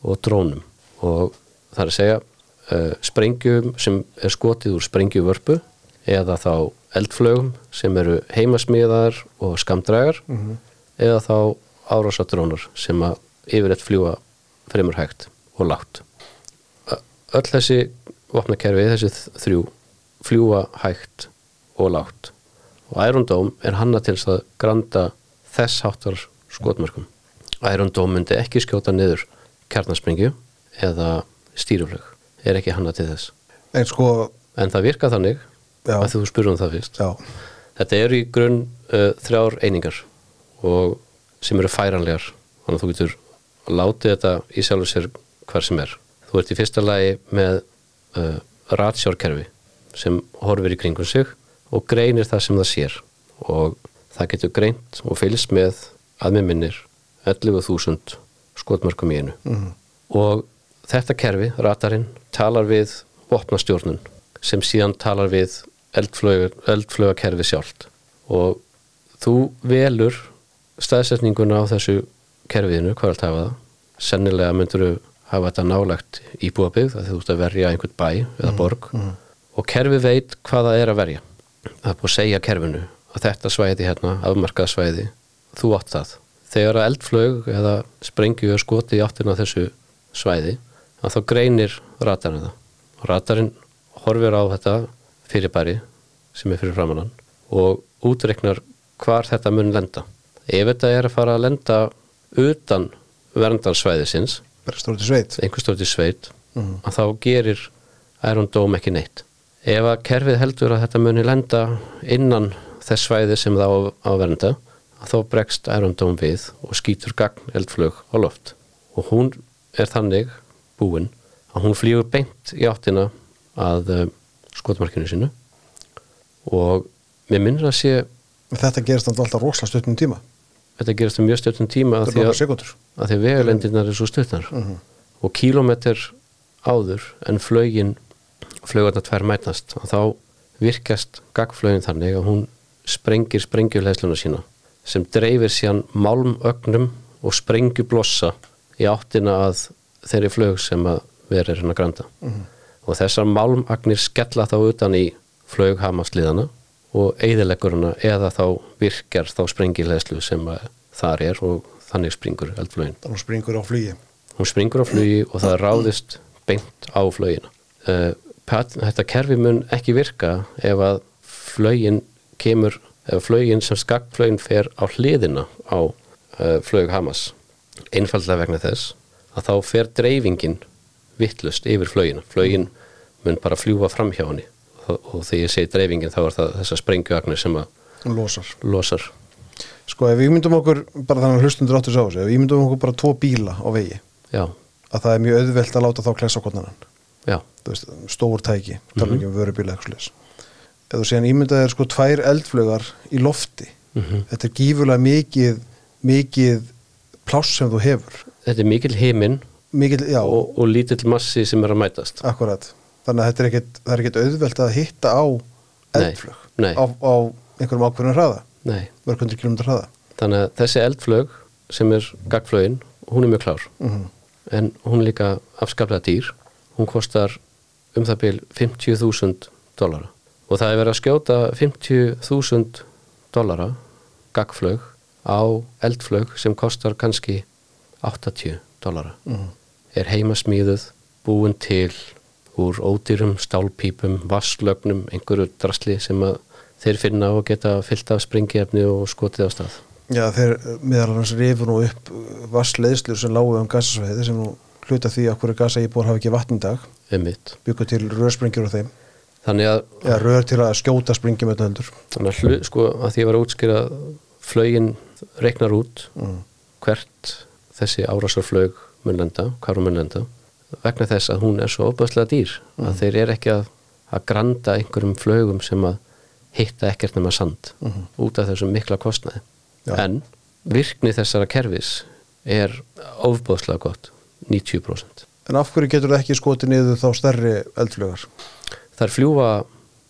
og drónum. Og það er að segja uh, sprengjum sem er skotið úr sprengjuvörpu eða þá eldflögum sem eru heimasmiðar og skamdrægar eða þá árásadrónar sem að yfirleitt fljúa fremur hægt og lágt. Öll þessi vopnakerfi, þessi þrjú fljúa hægt og lágt. Og Iron Dome er hanna til að granda þess háttar skotmörkum. Iron Dome myndi ekki skjóta niður kjarnaspringju eða stýruflög er ekki hanna til þess. En sko, en það virka þannig Já. að þú spyrir um það fyrst. Já, þetta eru í grunn uh, þrjár einingar og sem eru færanlegar. Þannig að þú getur látið þetta í sjálfur sér hver sem er. Þú ert í fyrsta lagi með uh, ratsjárkerfi sem horfir í kringum sig og greinir það sem það sér. Og það getur greint og fylgst með að með minnir 11.000 skotmörkum í einu. Mhm. og þetta kerfi, ratarinn, talar við vopnastjórnun sem síðan talar við eldflög, eldflögakerfi sjálft. Og þú velur staðsetninguna á þessu kerfiðinu, hvað er að hafa það? Sennilega myndur þú hafa þetta nálagt íbúabið að þú ert að verja einhvern bæ eða borg. og kerfi veit hvað það er að verja. Það er búið að segja kerfinu að þetta svæði hérna, afmarkað svæði þú átt það. Þegar að eldflög eða sprengju er skoti í áttina þessu svæði að þá greinir ratarinn það. Og ratarinn horfir á þetta fyrirbæri sem er fyrir framannan og útreiknar hvar þetta mun lenda ef þetta er að fara að lenda utan verndarsvæðisins stóri til sveit. einhver stóti sveit að þá gerir Iron Dome ekki neitt ef að kerfið heldur að þetta muni lenda innan þess svæði sem það á vernda þá bregst Iron Dome við og skýtur gagn eldflög á loft og hún er þannig búin að hún flýgur beint í áttina að uh, skotmarkinu sínu og mér minnir að sé Þetta gerist alltaf rosalega stutnum tíma. Þetta gerist um mjög stöttum tíma að því að að því vegulendirnar er svo stuttar. Og kílómetr áður en flögin flögarnar tvær mætast og þá virkast gagflögin þannig að hún sprengir sprengjuleðsluna sína sem dreifir síðan málmögnum og sprengjublossa í áttina að þeirri flög sem að vera er hérna granda. Og þessar málmagnir skella þá utan í flög hamasliðana og eigðileggurina eða þá virkjar þá sprengileðslu sem að þar er og þannig springur eldflögin Þannig að springur á flugi. hún springur á flugi og það ráðist beint á flugina. Uh, þetta kerfi mun ekki virka ef að flugin kemur ef flugin sem skakflugin fer á hliðina á uh, flug Hamas. Einfallega vegna þess að þá fer dreifingin vittlust yfir flugina. Flugin mun bara fljúa fram hjá henni. Og, þegar ég segi dreifingin þá er það þessar sprengjuagnir sem að losar. losar Sko ef við myndum okkur, bara þannig að hlustundur áttur sá þessu, ef við myndum okkur bara tvo bíla á vegi, já, að það er mjög auðvelt að láta þá klessa konanan, já, þú veist, stór tæki, tala ekki um vörubíla eitthvað slis. Ef þú síðan ímyndað er sko tvær eldflögar í lofti, þetta er gífurlega mikið, mikið pláss sem þú hefur. þetta er mikil heiminn og, og lítill massi sem er að mætast akkurat. Þannig að þetta er ekkit, er ekkit auðvelt að hitta á eldflög nei. á, á einhverjum Nei. Mörg hundru kilómetrar hraða. þannig að þessi eldflög sem er gagflögin, hún er mjög klár. Mhm. en hún er líka afskaplega dýr. Hún kostar um það bil 50.000 dollara. Og það er verið að skjóta 50.000 dollara gagflög á eldflög sem kostar kannski 80 dollara. Er heimasmíðuð búin til úr ódýrum stálpípum, vasslögnum einhverju drasli sem að þeir finna og geta fyllt af springiefni og skotið á stað. Já, þeir meðal hans rifur nú upp vassleiðslur sem lágu um gasasvæði sem nú hluta því að hverju gasa íbúar hafa ekki vatn í dag, mitt byggu til rörsprengjur á þeim, þannig að, eða rör til að skjóta sprengjum með heldur. þannig að sko, að því að vera útskýra flögin reiknar út Mm. hvert þessi árásarflög mun lenda, hvar hún mun lenda vegna þess að hún er svo ofbæðslega dýr. Að þeir eru ekki að, að granda einhverjum flögum sem að hitta ekkert nema sand út af þessum mikla kostnaði Já. en virkni þessara kerfis er ofbæðslega gott 90% En af hverju getur það ekki skotið niður þá stærri eldflögar? þær fljúa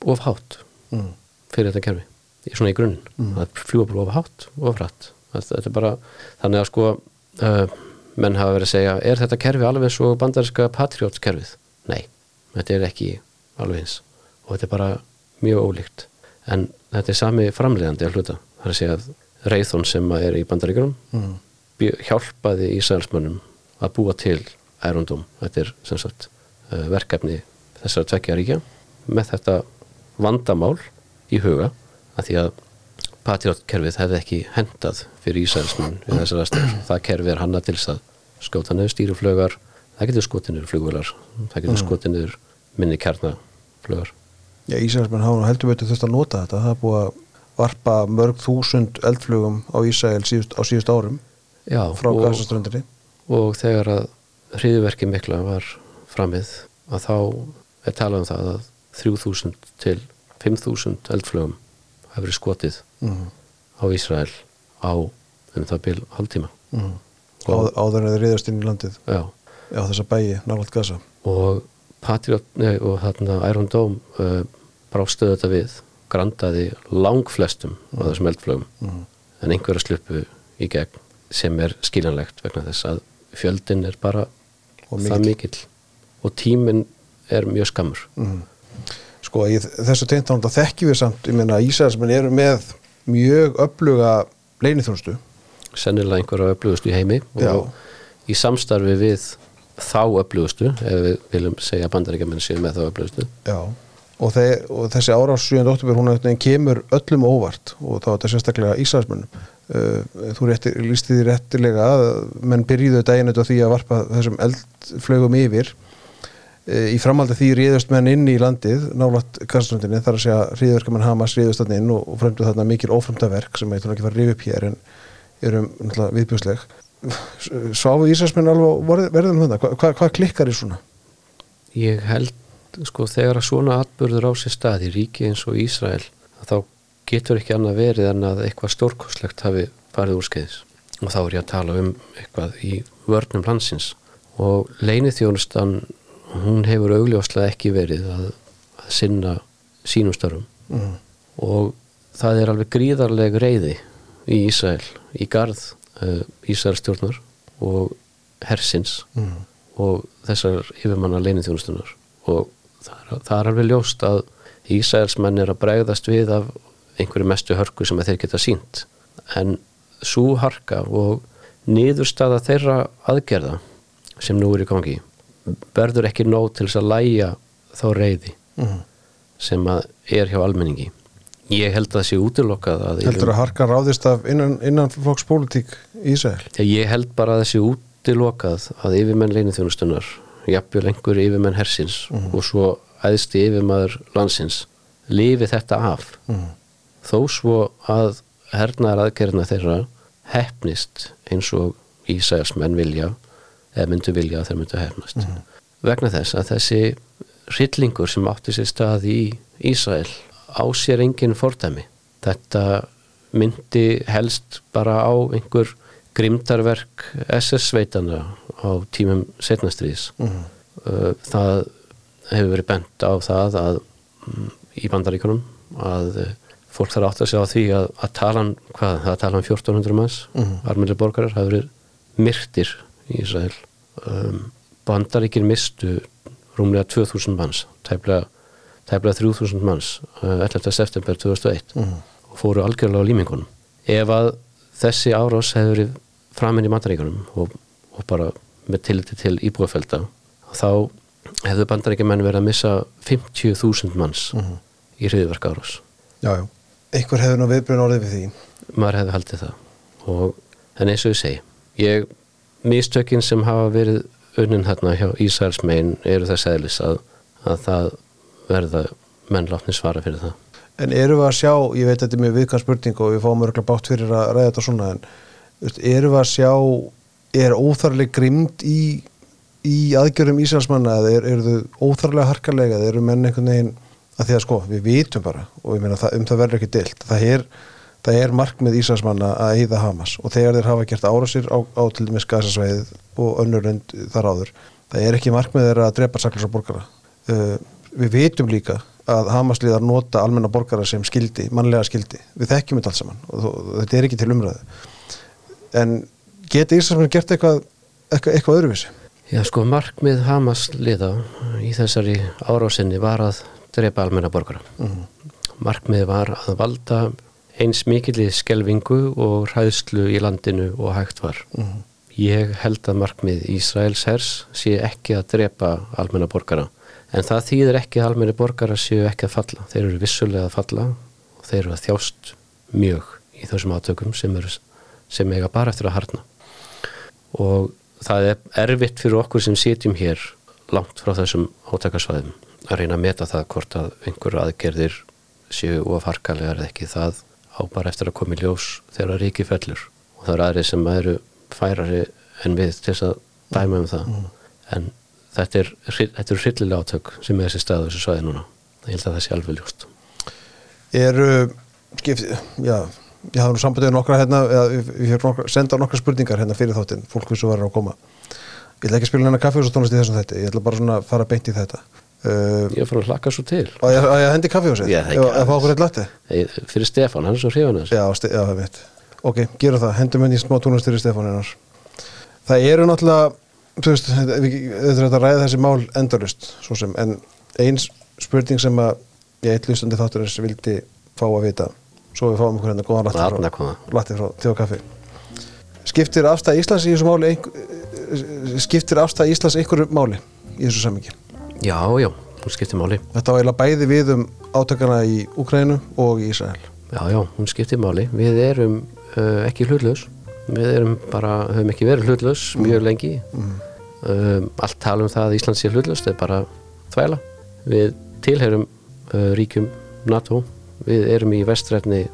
of hátt Mm. fyrir þetta kerfi svona í grunn það fljúa bara of hátt, of hratt þetta er bara, þannig að sko uh, menn hafa verið að segja er þetta kerfi alveg svo bandarinska Patriots kerfið? Nei, þetta er ekki alveg eins og þetta er bara mjög ólíkt en þetta er sami framleiðandi að hluta það er að segja að Raython sem er í bandaríkjunum Mm. hjálpaði Ísraelsmönnum að búa til ærundum þetta er sem sagt uh, verkefni þessara tvekja ríkja með þetta vandamál í huga að því að Patriot-kerfið hefði ekki hendað fyrir Ísraelsmenn við þessar aðstæður. Það kerfi er hanna til þess að skjóta niður stýruflögar, það getur skotið niður flugvölar, það getur skotið niður minni kjarnaflögar. Já, Ísraelsmenn hafa heldur betur þurft að nota þetta, það er búið að varpa mörg þúsund eldflugum á Ísrael síðust, á síðust árum Já, frá gasaströndinni. og þegar að hriðverki mikla var framið að þá er talað um það að 3000 til 5000 eldflugum hafi verið skotið Mm. á Ísrael á um það bil hálftíma. Mm. Áður en þeir riðast inn í landið Já, á þessa bæi, nálægt gasa. og Patriot, nei, og þarna Iron Dome uh, brástuðu þetta við grandaði langflestum á þessum eldflögum Mm. en einhverja sluppu í gegn sem er skiljanlegt vegna þess að fjöldin er bara það mikill og tíminn er mjög skammur Mm. Sko, í þessu teintánd að þekkjum við samt, ég meina Ísraelsmenn eru með mjög öfluga leinithjónustu. sennilega einhverja öflugustu í heimi Já. og í samstarfi við þá öflugustu ef við viljum segja bandaríkjamenn séu með þá öflugustu Já. Og, þe og þessi árás 7. oktober, hún kemur öllum óvart og þá er þetta sérstaklega Ísraelsmennum. Uh, þú rétti, lísti því réttilega að menn byrjuðu daginn þetta því að varpa þessum eldflögum yfir uh, í framhaldi því ríðust menn inn í landið nálat kastaströndinni þar að segja ríðverkamenn Hamas ríðust þarna inn og, og fremdu þarna mikil óframtaverk sem ég ætlum ekki fara að rífa upp hér en erum náttúrulega viðbjörsleg Sváfu Ísraelsmenn alveg þetta, Hva, hvað, hvað klikkar í svona? Ég held sko þegar að svona atbyrður á sér stað í ríki eins og Ísrael þá getur ekki annað verið en að eitthvað stórkoslegt hafi farið úr skeiðis og þá er ég að tala um eitthvað í vörnum landsins og leinithjónustan hún hefur augljóslega ekki verið að, að sinna sínum störfum Mm. og það er alveg gríðarleg reyði í Ísrael í garð uh, Ísrael stjórnar og hersins Mm. og þessar yfirmanna leinithjónustunar og það er, það er alveg ljóst að Ísraelsmenn er að bregðast við af einhverju mestu hörku sem þeir geta sínt en svo harka og niðurstaða þeirra aðgerða sem nú er í gangi verður ekki nóg til þess að læja þá reyði Mm. sem að er hjá almenningi ég held að það sé útilokkað að Heldur að harka ráðist af innan, innanflokkspólitík í Ísrael? Já, ég held bara að það sé útilokað að yfirmenn leinithjónustunar jafnvel einhver yfirmenn hersins og svo æðsti yfirmaður landsins lifi þetta af. Mhm. þó svo að hernaðar aðgerðina þeirra hefnist eins og Ísæðars menn vilja eða myndu vilja að þeir myndu hefnast vegna þess að þessi hryllingur sem átti sér stað í Ísæl á sér engin fordæmi. Þetta myndi helst bara á einhver grimdarverk SS-sveitana á tímum setnastriðis Mhm. uh, það hefur verið bent á það að mm, í bandaríkunum að uh, fólk þarf átt að segja á því að, að talan, hvað, það talan 1400 manns Mhm. almennir borgarar hafa verið myrtir í Ísrael um, bandaríkin mistu rúmlega 2000 manns tæplega, tæplega 3000 manns uh, 11. september 2001 Mhm. og fóru algjörlega á límingunum ef að þessi árás hefur verið framinn í bandaríkunum og, og bara með tilliti til íbúafelda þá hefðu bandaríkjumenn verið að missa 50.000 manns í hriðverk árás Já, já. Einhver hefur nú viðbrun orðið við því. maður hefði haldið það og en eins og ég segi ég, mistökin sem hafa verið unnin hérna hjá Ísraels megin eru þess eðlis að, að það verða menn látni svara fyrir það En eru við að sjá, ég veit að þetta er mjög viðkvæm spurning og við fáum örgulega bátt fyrir að ræða þetta svona, en eru við að sjá, er óþarlega grimd í, í aðgjörum Íslandsmanna eða er, eru þau óþarlega harkalega eða eru menn einhvern veginn að því að sko, við vitum bara og ég meina um það verður ekki deilt. Það er, það er markmið Íslandsmanna að eyða Hamas og þegar þeir hafa gert árásir á, á til dæmis gasasvæðið og önnur rund þar áður, það er ekki markmið þeirra að drepa saklasa borgara. Uh, við vitum líka að Hamasliðar nota almenna borgara sem skildi, mannlega skildi. Við þekkjum þetta alls saman og, og þetta er ekki til umræðu. En geti Íslandsmenn gert eitthvað, eitthvað, eitthvað öðruvísi? Já sko markmið Hamas liða í þessari árásinni var að drepa almenna borgara. Markmið var að valda eins mikilli skelvingu og hræðslu í landinu og hægt var. Ég held að markmið Ísraels hers sé ekki að drepa almenna borgara. En það þýðir ekki að almenni borgara séu ekki að falla. Þeir eru vissulega að falla og þeir eru að þjást mjög í þessum átökum sem, eru, sem eiga bara eftir að harna og það er erfitt fyrir okkur sem sitjum hér langt frá þessum átakasvæðum að reyna að meta það hvort að einhverju aðgerðir séu of harkalegar eða ekki. Það á bara eftir að koma í ljós þegar ríki fellur. Og það eru aðri sem eru færari en við til þess að dæma um það. En þetta er, þetta er hryllilega átök sem er þessi stað á þessu svæði núna. Ég held að það sé alveg ljóst. Eru skipt, já, ég hafði nú sambandið nokkra hérna, eða við fékk nokkra, senda nokkra spurningar hérna fyrir þáttinn, fólk vissu var að koma. Ég ætla ekki að spila hennar kaffihúsastónlist í þessum þetta, ég ætla bara svona að fara beint í þetta. Uh, ég er frá að hlakka svo til. Og ég, ég hendi er Ef- ekki ef fá okkur eitt latte? Ég- fyrir Stefán, hann er svo hrifan þess ok, gerum það, hendum henni í smá tónlist fyrir Stefán hennar það eru náttúrulega þú veist, þetta er að ræða þessi mál endalust, svo sem, en eins spurning sem að ég eitt hlustandi þátturins vildi fá að vita svo við fáum okkur hérna góðan Þarna frá, latte frá Þjóð Kaffi skiptir afstæð Íslands í þessu máli ein, skiptir afstæð Íslands einhverju máli í þessu samingi Já, já, hún skiptir máli þetta var eiginlega bæði við um átakana í Úkrænu og í Ísrael Já, já, hún skiptir máli. Við erum uh, ekki hlutlaus. Við erum bara, höfum ekki verið hlutlaus mjög lengi. Um, allt tala um það að Ísland sé hlutlaust, það er bara þvæla. Við tilherum uh, ríkjum NATO. Við erum í vestrætni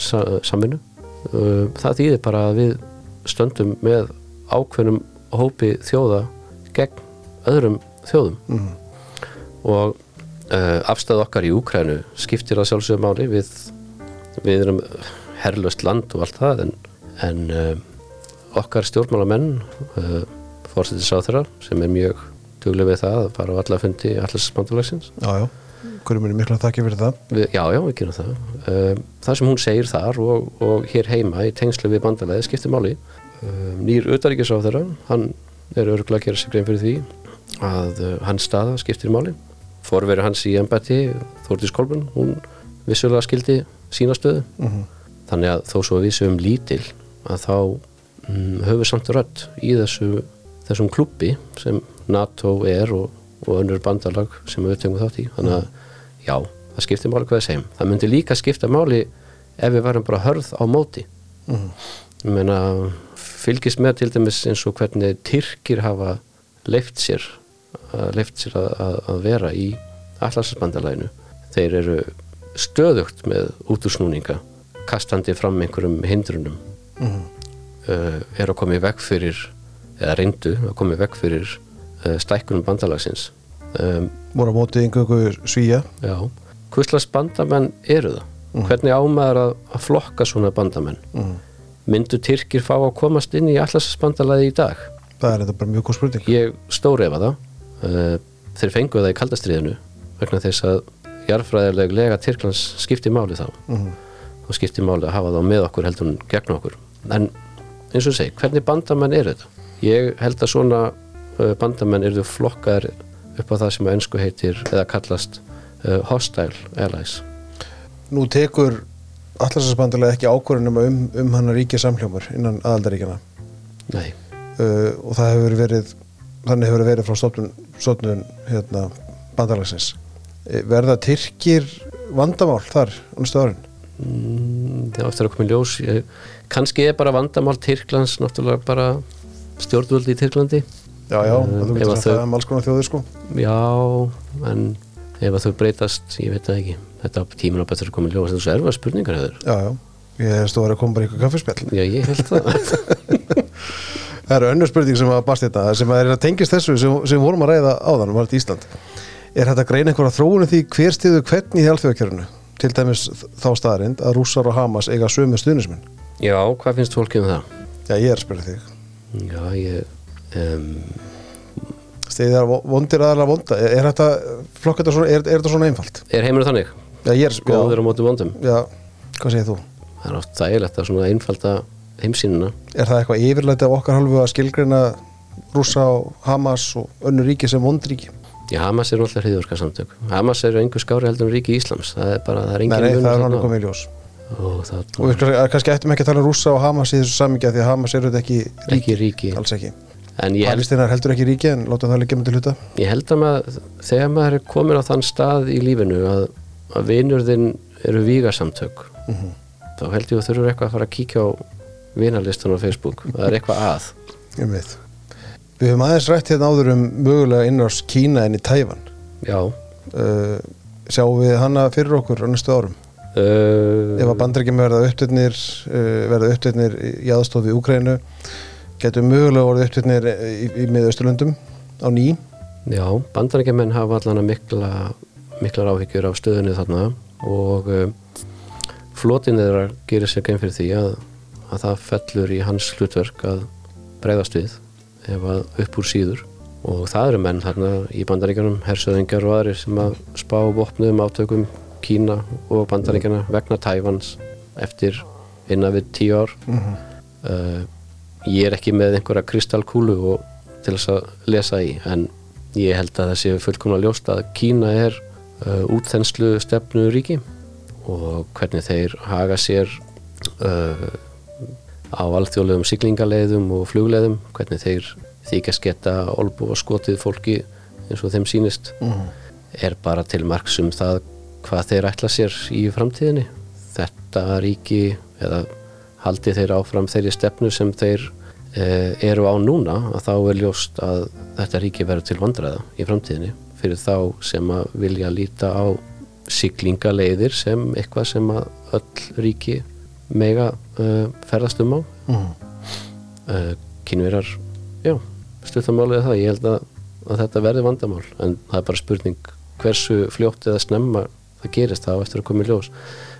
sa samvinnu. Uh, það þýðir bara að við stöndum með ákveðnum hópi þjóða gegn öðrum þjóðum. Og uh, afstæð okkar í Úkrænu skiptir að sjálfsögum máli. Við, við erum herrlöst land og allt það en, en uh, okkar stjórnmálamenn uh, fórsetisráþara sem er mjög duglega við það að fara á alla fundi allas bandalagsins já, já, hverju minni mikla þakki fyrir það? Já, já, við gerum það. Uh, það sem hún segir þar og, og hér heima í tengslu við bandalagi skiptir máli. Uh, nýr utaríkisráþara hann er örgulega að gera sig grein fyrir því að uh, hans staða skiptir máli. Forveri hans í embætti Þórdís Kolbun, hún vissulega skildi sína stöðu. Mhm. þannig að þó svo við séum lítil að þá mm, höfum við samt rödd í þessu, þessum klubbi sem NATO er og, og önnur bandalag sem við tengum þátt í. Þannig að já, það skiptir máli hvað það segjum. Það myndi líka skipta máli ef við varum bara hörð á móti. Mhm. ég meina fylgist með til dæmis eins og hvernig Tyrkir hafa leift sér leift sér að, að, vera í allarsbandalæginu þeir eru stöðugt með útúrsnúninga kastandi fram einhverjum hindrunum. Mhm. uh, er að koma í veg fyrir eða reyndu að koma í veg fyrir stækkunum bandalagsins um, voru á móti einhverju svíja já, hvurslags bandamenn eru það? hvernig ámaður að, að flokka svona bandamenn? Mhm. myndu Tyrkir fá að komast inn í allarsbandalæði í dag? það er þetta bara mjög góð spurning Ég stórefa það uh, þeir fengu það í kaldastriðinu vegna þess að jarðfræðileg lega Tyrklands skipti máli þá Mhm. og skipti máli að hafa þá með okkur heldur en gegn okkur en eins og segi, hvernig bandamenn eru þetta? Ég held að svona bandamenn eru flokkar upp á það sem að ennsku heitir eða kallast uh, hostile allies. Nú tekur allarsbandalega ekki ákvörðunum um, um hann að ríkja samhljómur innan aðaldaríkjana Nei, uh, og það hefur verið þannig hefur verið frá stofnun, hérna, bandalagsins. Eh, verða Tyrkir vandamál þar á næstu árin? Mm, það eftir að koma í ljós ég, kannski er bara vandamál Tyrklands náttúrulega bara stjórnvöldi í Tyrklandi já, já, Eh, þú getur sagt það um alls konar þjóðir sko. Já, en ef þau breytast, ég veit það ekki. Þetta á tíminn á betur í ljós. Þetta er svo erfa spurningar hefur já, já, ég hefst þú verið að koma bara í ykkur kaffispjall. Já, ég held það. Það eru önnur spurning sem að bast þetta sem að er að tengist þessu sem, sem vorum að ræða áðan var þetta Ísland. Er þetta að greina einhverja þróunu því hver stiðu hvern í alþjóðakjörunu til dæmis þá staðarind að rússar og Hamas eiga sömu stuðnismenn Já, hvað finnst fólki um það? já, ég er um, stiðjar vondir aðalega vonda er, er þetta flokk þetta svona, er, er þetta svona einfalt? Er heimur þannig? já, ég er Góður á móti vondum? já, hvað segir þú? Það er oft þægilegt að svona einfalda heimsýnina. Er það eitthvað yfirleiti af okkar hálfu að skilgreina rússa og Hamas og önnur ríki sem vondríki Já, Hamas er náttúrulega hriðjórka samtök Hamas eru einhver skári heldur en ríki Íslams. Það er bara, það er nei, engin nei, munur það er hann komið í ljós. Og það og við kannski- ættum ekki að tala um rússa og Hamas í þessu samingja því að Hamas eru þetta ekki ríki, ekki ríki. Alls ekki Palestínar heldur ekki ríki en láta það líka með til hluta. Ég held að maður þegar maður er komin á þann stað í lífinu að, að vinurðin eru vígasamtök Mhm. þá held ég að þurfur eitthvað að fara að kíkja á vinarlistan á Facebook. Það er eitthvað að. Ég veit. Við höfum aðeins rætt hérna áður um mögulega innrás Kína en í Tæfan já. Uh, sjáum við hana fyrir okkur á næstu árum? Uh, ef að bandrækjum verða upptötnir uh, verða upptötnir í aðstofi Úkrænu getur mögulega orðið upptötnir í, í miðausturlöndum á ný. Já, bandarækjumenn hafa allan að mikla miklar áhyggjur á stöðunni þarna og uh, flotin þeirra gerir sér geim fyrir því að, að það fellur í hans hlutverk að bregðast við ef að upp úr síður. Og það eru menn þarna í bandaríkjanum hersöðingar og aðrir sem að spá vopnuðum átökum Kína og bandaríkjana vegna Tævans eftir innan við tíu ár. Uh, ég er ekki með einhverja kristalkúlu og til þess að lesa í en ég held að það sé fullkomna ljóst að Kína er uh, útþenslu stefnu ríki og hvernig þeir haga sér uh, á alþjóðlegum siglingaleiðum og flugleiðum hvernig þeir þykjast geta olbú og skotið fólki eins og þeim sýnist er bara til marks um það hvað þeir ætla sér í framtíðinni. Þetta ríki eða haldi þeir áfram þeirri stefnu sem þeir eh, eru á núna að þá er ljóst að þetta ríki verður til vandræða í framtíðinni. Fyrir þá sem að vilja líta á siglingaleiðir sem eitthvað sem að öll ríki mega uh, ferðast um á. Mm. uh, kynverar já, stuttamálið er það. Ég held að, að þetta verði vandamál en það er bara spurning hversu fljótt eða snemma það gerist þá eftir að koma í ljós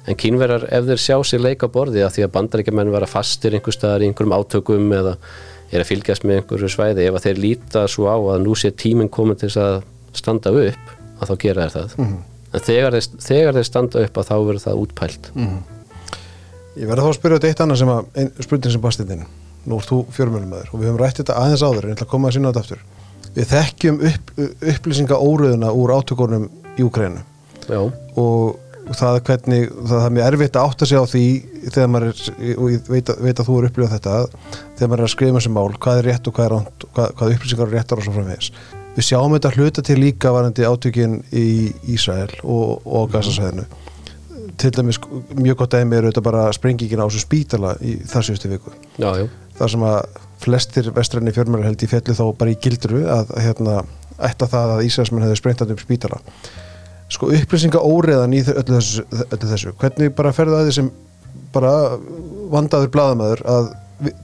en kynverar ef þeir sjá sér leika borði að því að bandaríkjumenn vera fastir einhver staðar í einhverjum átökum eða er að fylgjast með einhverju svæði ef þeir líta svo á að nú sé tíminn komin til þess að standa upp að þá gera þeir það. En þegar þeir, þegar þeir standa upp að þá verður það útpælt. Ég verði þá að spyrja þetta eitt annað sem að ein, spurning sem bastið þinn Nú ert þú fjörmjölumæður og við höfum rætt þetta aðeins áður en ég ætla að koma að sinna þetta aftur. Við þekkjum upp, upplýsinga óröðuna úr átökunum í Ukrænu og það hvernig það er mjög erfitt að átta sig á því þegar maður er, og ég veit að, veit að þú er upplifað þetta þegar maður er að skrifa um þessi mál hvað er rétt og hvað er ránt, hvað, hvað upplýsingar eru réttar og svo framvegis. Við sjáum þetta hluta til líka varandi átökin í Ísrael og, og Gassasæðinu til dæmis mjög gott dæmi er auðvitað bara sprengingin á þessu spítala í þar síðustu viku. Já, já, þar sem að flestir vestræni fjörmjörn held í fjallu þá bara í gildru að, að hérna, ætta það að Ísraelsmenn hefði sprengt þetta upp spítala sko upplýsinga óreðan í öllu þessu, öllu þessu. Hvernig bara ferðu að því sem bara vandaður blaðamæður að vi-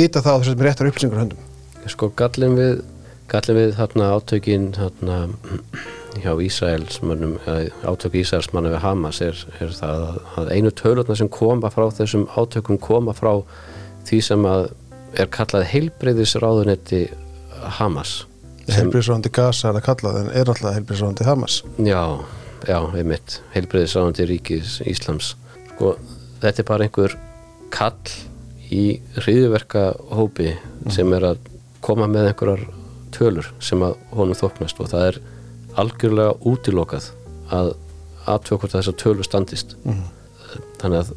vita það á þessum réttar upplýsingar höndum? Sko gallin við gallin við þarna átökin þarna hjá eh, átök Ísraelsmanna við Hamas er, er það að, að einu tölurna sem koma frá þessum átökum koma frá því sem að er kallað heilbreyðisráðunetti Hamas sem, heilbríðsráðandi Gaza er það kallað en er alltaf heilbríðsráðandi Hamas. Já, já, einmitt. Heilbreyðisráðunetti ríkis Íslams. Sko, þetta er bara einhver kall í hriðverka hópi sem er að koma með einhverjar tölur sem að honum þóknast og það er algjörlega útilokað að aðtöku hvort þessar tölur standist. Þannig að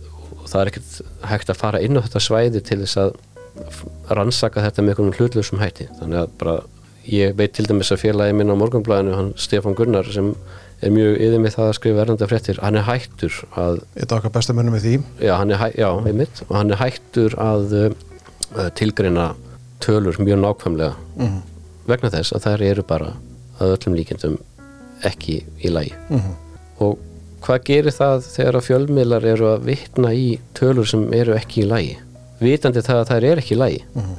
það er ekkert hægt að fara inn á þetta svæði til þess að rannsaka þetta með einhvern hlutlausum hætti. Þannig að bara ég veit til dæmis að félagi minn á morgunblæðinu hann Stefán Gunnar sem er mjög yfir með það að skrifa verðandi fréttir hann er hættur að Eitt af okkar besta mönnum með því já, hann er, hæ, já, einmitt, hann er hættur að uh, tilgreina tölur mjög nákvæmlega Mhm. vegna þess að þær eru bara að öllum líkendum ekki í lagi Mhm. og hvað gerir það þegar að fjölmiðlar eru að vitna í tölur sem eru ekki í lagi vitandi það að þær eru ekki í lagi Mhm.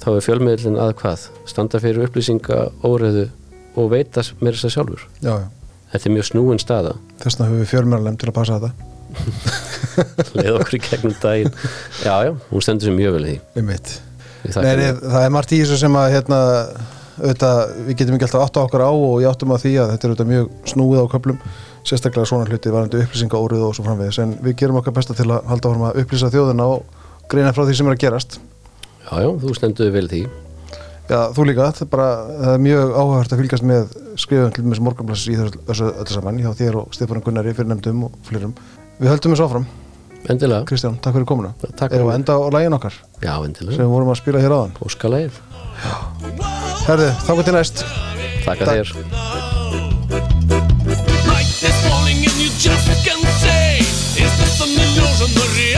Þá er fjölmiðlin að hvað? Standa fyrir upplýsinga óreðu og veita mér þess að sjálfur? Já, já. Þetta er mjög snúin staða. Þessna höfum við fjölmjörnalem til að passa þetta. Leið okkur í gegnum daginn. Já, já, hún stendur sér mjög vel í því. Við mitt Ég Nei, henni. það er margt í þessu sem að hérna, auðvitað, við getum ekki alltaf átt á okkur á og ég áttum að því að þetta er auðvitað mjög snúið á köplum sérstaklega svona hluti varandi upplýsinga óruð og svo framvegis. En við gerum okkar besta til að halda áfram að upplýsa þjóðina og greina frá því sem er að gerast Jájá, þú stenduði vel því Já, þú líka, þetta er bara það er mjög áhægt að fylgjast með skrifum til mjög morgunblassis í þessu öllu saman hjá þér og Stefán Gunnari fyrir nefndum og flerum. Við höldum þessu áfram Endilega. Kristján, takk fyrir komuna. Takk fyrir. Eða enda á lægin okkar. Já, endilega. Sem við vorum að spila hér áðan. Óskalægir. Herði, þakka til næst. Takk að þér. Takk.